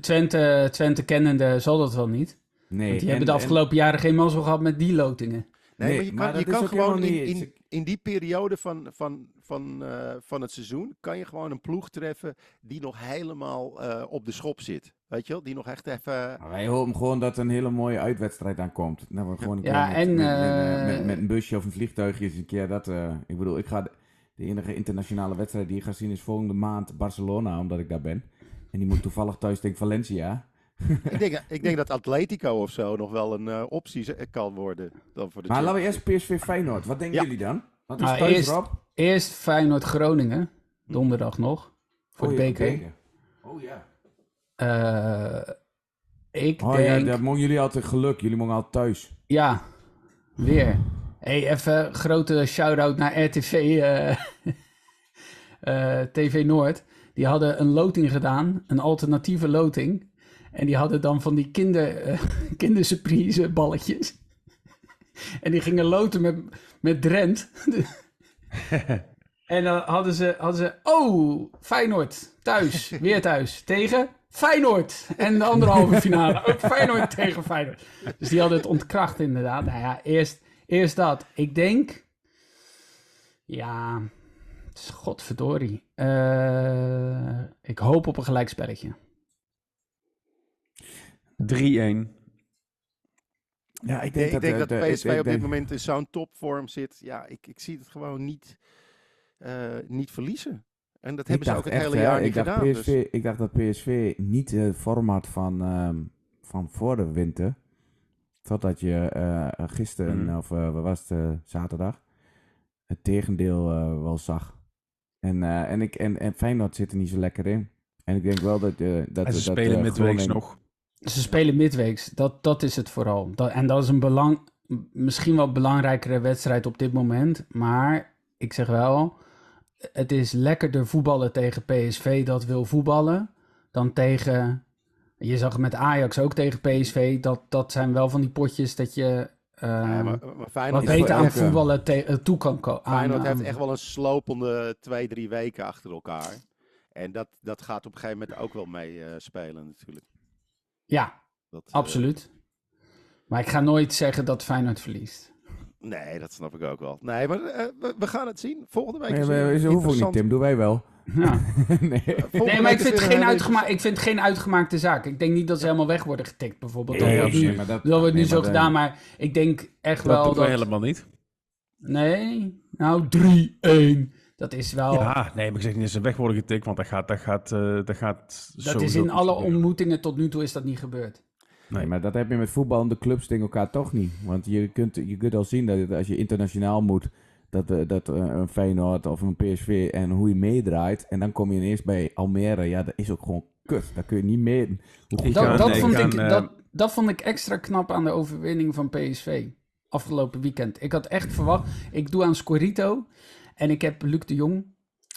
Speaker 2: Twente, Twente kennende zal dat wel niet.
Speaker 3: Nee,
Speaker 2: Want die
Speaker 3: en-
Speaker 2: hebben de
Speaker 3: en-
Speaker 2: afgelopen jaren geen mazzel gehad met die lotingen.
Speaker 4: Nee,
Speaker 3: Nee,
Speaker 4: maar je
Speaker 3: maar
Speaker 4: kan, je kan gewoon in, in, in die periode van, van, van, eh, van het seizoen, kan je gewoon een ploeg treffen die nog helemaal eh, op de schop zit. Weet je wel? Die nog echt even...
Speaker 3: Maar Wij hopen gewoon dat er een hele mooie uitwedstrijd aankomt. Dat we gewoon een
Speaker 2: Ja,
Speaker 3: keer met,
Speaker 2: en,
Speaker 3: met, met,
Speaker 2: eh,
Speaker 3: met, met een busje of een vliegtuigje eens een keer dat... eh, ik bedoel, ik ga de, de enige internationale wedstrijd die ik ga zien is volgende maand Barcelona, omdat ik daar ben. En die moet toevallig thuis tegen Valencia.
Speaker 4: ik, denk, ik denk dat Atletico of zo nog wel een eh, optie z- kan worden. Dan voor de
Speaker 3: Maar laten we eerst PSV Feyenoord. Wat denken
Speaker 4: Ja.
Speaker 3: jullie dan? Wat is thuis
Speaker 2: eerst-
Speaker 3: Rob?
Speaker 2: Eerst Feyenoord-Groningen, donderdag nog, voor
Speaker 3: Oh,
Speaker 2: de
Speaker 3: ja,
Speaker 2: beker.
Speaker 3: Oh ja.
Speaker 2: Eh, ik
Speaker 3: Oh ja,
Speaker 2: denk...
Speaker 3: daar mogen jullie altijd geluk. Jullie mogen altijd thuis.
Speaker 2: Ja, weer. hey, even grote shout-out naar RTV, eh, eh, TV Noord. Die hadden een loting gedaan, een alternatieve loting. En die hadden dan van die kinder, eh, kindersurprise balletjes. en die gingen loten met, met Drent. en dan hadden ze, hadden ze, oh, Feyenoord, thuis, weer thuis, tegen Feyenoord. En de andere halve finale, ook Feyenoord tegen Feyenoord. Dus die hadden het ontkracht inderdaad. Nou ja, eerst, eerst dat. Ik denk, ja, het is godverdorie. Eh, ik hoop op een gelijkspelletje.
Speaker 5: 3-1.
Speaker 3: Ja, ik
Speaker 4: ik denk dat,
Speaker 3: eh, de-
Speaker 4: PSV
Speaker 3: ik- ik
Speaker 4: op dit
Speaker 3: denk-
Speaker 4: moment in zo'n topvorm zit. Ja, ik, ik zie het gewoon niet, eh, niet verliezen. En dat
Speaker 3: Ik
Speaker 4: hebben ze ook het
Speaker 3: echt,
Speaker 4: hele
Speaker 3: hè,
Speaker 4: jaar
Speaker 3: ik
Speaker 4: niet gedaan.
Speaker 3: PSV,
Speaker 4: dus.
Speaker 3: Ik dacht dat PSV niet het format van, ehm, van voor de winter. Totdat je eh, gisteren,
Speaker 5: Mhm.
Speaker 3: of wat was het, zaterdag, het tegendeel eh, wel zag. En, eh, en, ik, en, en Feyenoord zit er niet zo lekker in. En ik denk wel dat... dat
Speaker 5: En ze
Speaker 3: dat,
Speaker 5: spelen
Speaker 3: eh,
Speaker 5: midweeks
Speaker 3: Groningen-
Speaker 5: nog.
Speaker 2: Ze spelen midweeks, dat, dat is het vooral. Dat, en dat is een belang, misschien wel belangrijkere wedstrijd op dit moment. Maar ik zeg wel, het is lekkerder voetballen tegen PSV dat wil voetballen dan tegen... Je zag het met Ajax ook tegen PSV. Dat, dat zijn wel van die potjes dat je eh,
Speaker 4: Ja, maar, maar
Speaker 2: wat beter aan voetballen te- eh, toe kan komen.
Speaker 4: Feyenoord heeft echt wel een slopende twee, drie weken achter elkaar. En dat, dat gaat op een gegeven moment ook wel mee eh, spelen natuurlijk.
Speaker 2: Ja,
Speaker 4: Dat, eh,
Speaker 2: absoluut. Maar ik ga nooit zeggen dat Feyenoord verliest.
Speaker 4: nee, dat snap ik ook wel. Nee, maar eh, we, we gaan het zien. Volgende week
Speaker 3: Nee, maar ze hoeven niet. Tim. Doen wij wel.
Speaker 2: Ja.
Speaker 3: nee.
Speaker 4: Volgende
Speaker 2: Nee, maar ik vind, geen uitgema ik vind het geen uitgemaakte zaak. Ik denk niet dat ze helemaal weg worden getikt, bijvoorbeeld.
Speaker 3: Nee,
Speaker 2: dat wordt
Speaker 3: nee,
Speaker 2: nu,
Speaker 3: maar dat-
Speaker 2: dat wordt nu
Speaker 3: nee,
Speaker 2: zo
Speaker 3: dan-
Speaker 2: gedaan, maar ik denk echt
Speaker 5: Dat
Speaker 2: wel
Speaker 5: doen we
Speaker 2: dat...
Speaker 5: helemaal niet.
Speaker 2: Nee, nou 3-1. Dat is wel...
Speaker 5: Ja, nee, maar ik zeg niet dat ze weg worden getikt, want dat gaat, dat gaat, eh, dat gaat
Speaker 2: dat is in alle
Speaker 5: gebeuren.
Speaker 2: ontmoetingen tot nu toe is dat niet gebeurd.
Speaker 3: Nee, maar dat heb je met voetballende clubs tegen elkaar toch niet. Want je kunt, je kunt al zien dat als je internationaal moet, dat, eh, dat eh, een Feyenoord of een PSV en hoe je meedraait. En dan kom je ineens bij Almere. Ja, dat is ook gewoon kut. Dat kun je niet
Speaker 5: Ik
Speaker 2: Dat,
Speaker 5: ga-
Speaker 2: dat,
Speaker 5: nee,
Speaker 2: vond
Speaker 5: ik
Speaker 2: ik,
Speaker 5: ga,
Speaker 2: dat, dat vond ik extra knap aan de overwinning van PSV afgelopen weekend. Ik had echt verwacht, ik doe aan Scorito en ik heb Luc de Jong.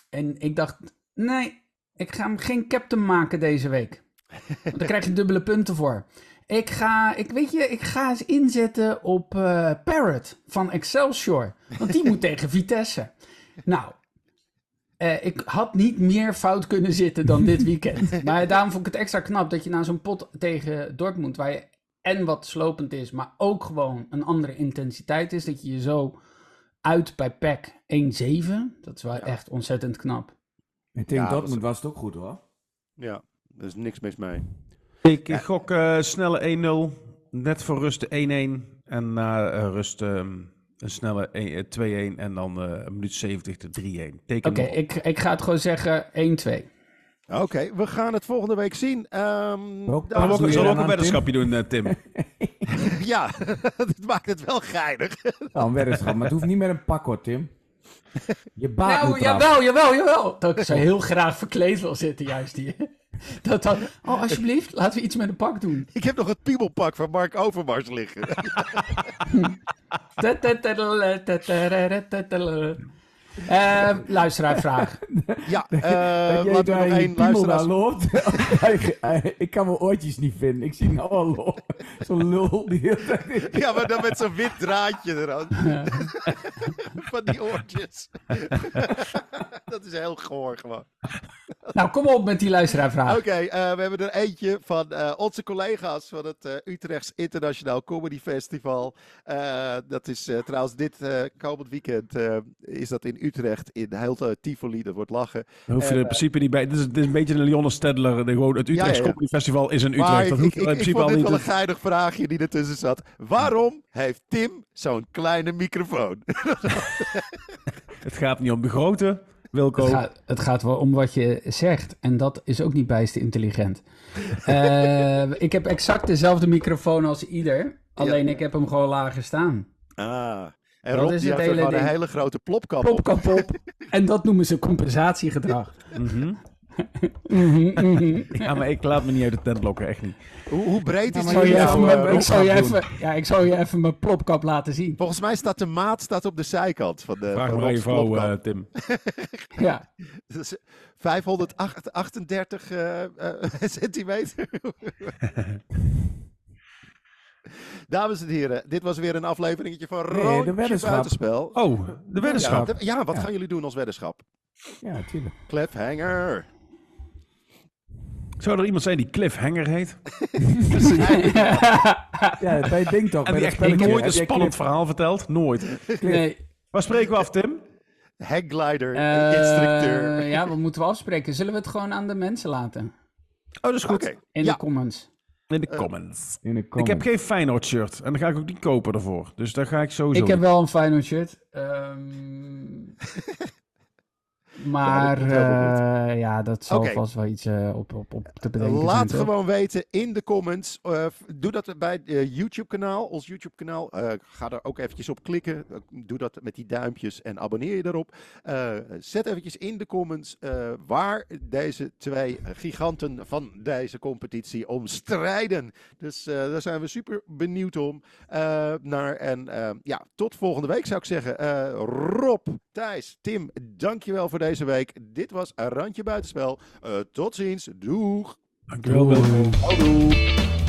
Speaker 2: En ik dacht, nee, ik ga hem geen captain maken deze week. Want daar krijg je dubbele punten voor. Ik ga, ik weet je, ik ga eens inzetten op eh Parrot van Excelsior. Want die moet tegen Vitesse. Nou, eh, ik had niet meer fout kunnen zitten dan dit weekend. Maar daarom vond ik het extra knap dat je na zo'n pot tegen Dortmund, waar je en wat slopend is, maar ook gewoon een andere intensiteit is, dat je je zo uit bij PEC 1-7, dat is wel echt ontzettend knap.
Speaker 3: Tegen
Speaker 4: Ja, dat
Speaker 3: Dortmund was het ook goed hoor.
Speaker 4: Ja, er is niks mis mee.
Speaker 5: Ik ik gok eh, snelle 1-0, net voor rust de 1-1 en na eh, rust ehm, een snelle 1 eh, 2-1 en dan eh, een minuut 70 de 3-1. Teken
Speaker 2: Oké, ik, ik ga het gewoon zeggen 1-2.
Speaker 4: Oké, we gaan het volgende week zien. Ehm,
Speaker 3: Ook
Speaker 4: dames
Speaker 5: Zullen we ook,
Speaker 3: je
Speaker 5: zullen we
Speaker 3: dan
Speaker 5: ook een weddenschapje doen, eh, Tim?
Speaker 4: ja, dat maakt het wel geinig.
Speaker 3: Nou, een weddenschap. Maar het hoeft niet met een pak hoor, Tim. Je baat
Speaker 2: Nou, jawel, jawel, jawel. Dat ik zo heel graag verkleed wil zitten juist hier. Dat dan, oh alsjeblieft, laten we iets met een pak doen.
Speaker 4: Ik heb nog het piebelpak van Mark Overmars liggen.
Speaker 2: Eh, luisteraarsvraag.
Speaker 4: ja, eh laten we
Speaker 3: daar
Speaker 4: nog één
Speaker 3: naar loopt. Ik kan mijn oortjes niet vinden. Ik zie nou al zo'n lul die heel
Speaker 4: Ja, maar dan met zo'n wit draadje eraan. van die oortjes. dat is heel goor gewoon.
Speaker 2: Nou, kom op met die luisteraarvraag.
Speaker 4: Oké, eh, we hebben er eentje van eh, onze collega's van het eh, Utrechts Internationaal Comedy Festival. Eh, dat is eh, trouwens dit eh, komend weekend eh, is dat in Utrecht in heel uh, Tivoli. Dat wordt lachen.
Speaker 5: Dan hoef je er in principe niet bij. Dit is, dit is een beetje een Lionel Stedler. De, gewoon, het Utrechts
Speaker 4: ja, ja.
Speaker 5: Comedy Festival is in
Speaker 4: Maar
Speaker 5: Utrecht. Dat
Speaker 4: ik,
Speaker 5: hoeft
Speaker 4: ik,
Speaker 5: in
Speaker 4: ik, ik
Speaker 5: principe
Speaker 4: vond
Speaker 5: al
Speaker 4: dit
Speaker 5: niet.
Speaker 4: wel een geinig vraagje die ertussen zat. Waarom heeft Tim zo'n kleine microfoon?
Speaker 5: Het gaat niet om de grote, Wilco.
Speaker 2: Het gaat, het gaat wel om wat je zegt. En dat is ook niet bijst intelligent. Eh, ik heb exact dezelfde microfoon als ieder. Alleen ik heb hem gewoon lager staan.
Speaker 4: Ah. En
Speaker 2: Dat
Speaker 4: Rob
Speaker 2: is
Speaker 4: die
Speaker 2: het
Speaker 4: heeft er
Speaker 2: hele
Speaker 4: gewoon een hele grote plopkap op.
Speaker 2: Plop kap op. En dat noemen ze compensatiegedrag.
Speaker 5: Mhm.
Speaker 2: Mhm, mhm.
Speaker 5: Ja, maar ik laat me niet uit de tent lokken, echt niet.
Speaker 4: Hoe, hoe breed is eh,
Speaker 2: ik zal je even, ja, ik zal je even mijn plopkap laten zien.
Speaker 4: Volgens mij staat de maat staat op de zijkant van de
Speaker 5: Vraag
Speaker 4: van
Speaker 5: maar
Speaker 4: plopkap.
Speaker 5: eh, Tim.
Speaker 2: Ja.
Speaker 4: Dat is 538 eh, eh, centimeter. Dames en heren, dit was weer een afleveringetje van
Speaker 3: Nee, de weddenschap.
Speaker 4: Buitenspel.
Speaker 5: Oh, de
Speaker 4: ja,
Speaker 5: weddenschap.
Speaker 4: de- ja, wat
Speaker 3: Ja.
Speaker 4: gaan jullie doen als weddenschap?
Speaker 3: Ja, tuurlijk.
Speaker 4: Cliffhanger.
Speaker 5: Zou er iemand zijn die Cliffhanger heet?
Speaker 3: Ja, bij Ding toch.
Speaker 5: En
Speaker 3: bij
Speaker 5: die echt nooit een spannend verhaal vertelt? Nooit.
Speaker 2: nee.
Speaker 5: Waar spreken we af, Tim?
Speaker 4: Hangglider,
Speaker 2: Eh,
Speaker 4: instructeur.
Speaker 2: ja, wat moeten we afspreken? Zullen we het gewoon aan de mensen laten?
Speaker 5: Oh, dat is goed.
Speaker 2: In
Speaker 4: Ja.
Speaker 2: de comments.
Speaker 5: In de comments.
Speaker 3: In de
Speaker 5: Ik heb
Speaker 3: comments.
Speaker 5: geen Feyenoord shirt. En dan ga ik ook niet kopen ervoor. Dus daar ga ik sowieso
Speaker 2: Ik heb
Speaker 5: niet.
Speaker 2: wel een Feyenoord shirt. Ehm, Maar
Speaker 4: heel
Speaker 2: eh, ja, dat zal vast wel iets eh, op, op, op te bedenken zijn,
Speaker 4: Laat
Speaker 2: toch?
Speaker 4: gewoon weten in de comments. Eh, doe dat bij het YouTube-kanaal, ons YouTube-kanaal. Eh, ga daar ook eventjes op klikken. Doe dat met die duimpjes en abonneer je erop. Eh, zet eventjes in de comments eh, waar deze twee giganten van deze competitie om strijden. Dus eh, daar zijn we super benieuwd om eh, naar. En ja, tot volgende week zou ik zeggen. Eh, Rob, Thijs, Tim, dankjewel voor deze week. Dit was een Randje Buitenspel. Eh, tot ziens. Doeg.
Speaker 5: Dankjewel. Willem.
Speaker 4: Houdoe.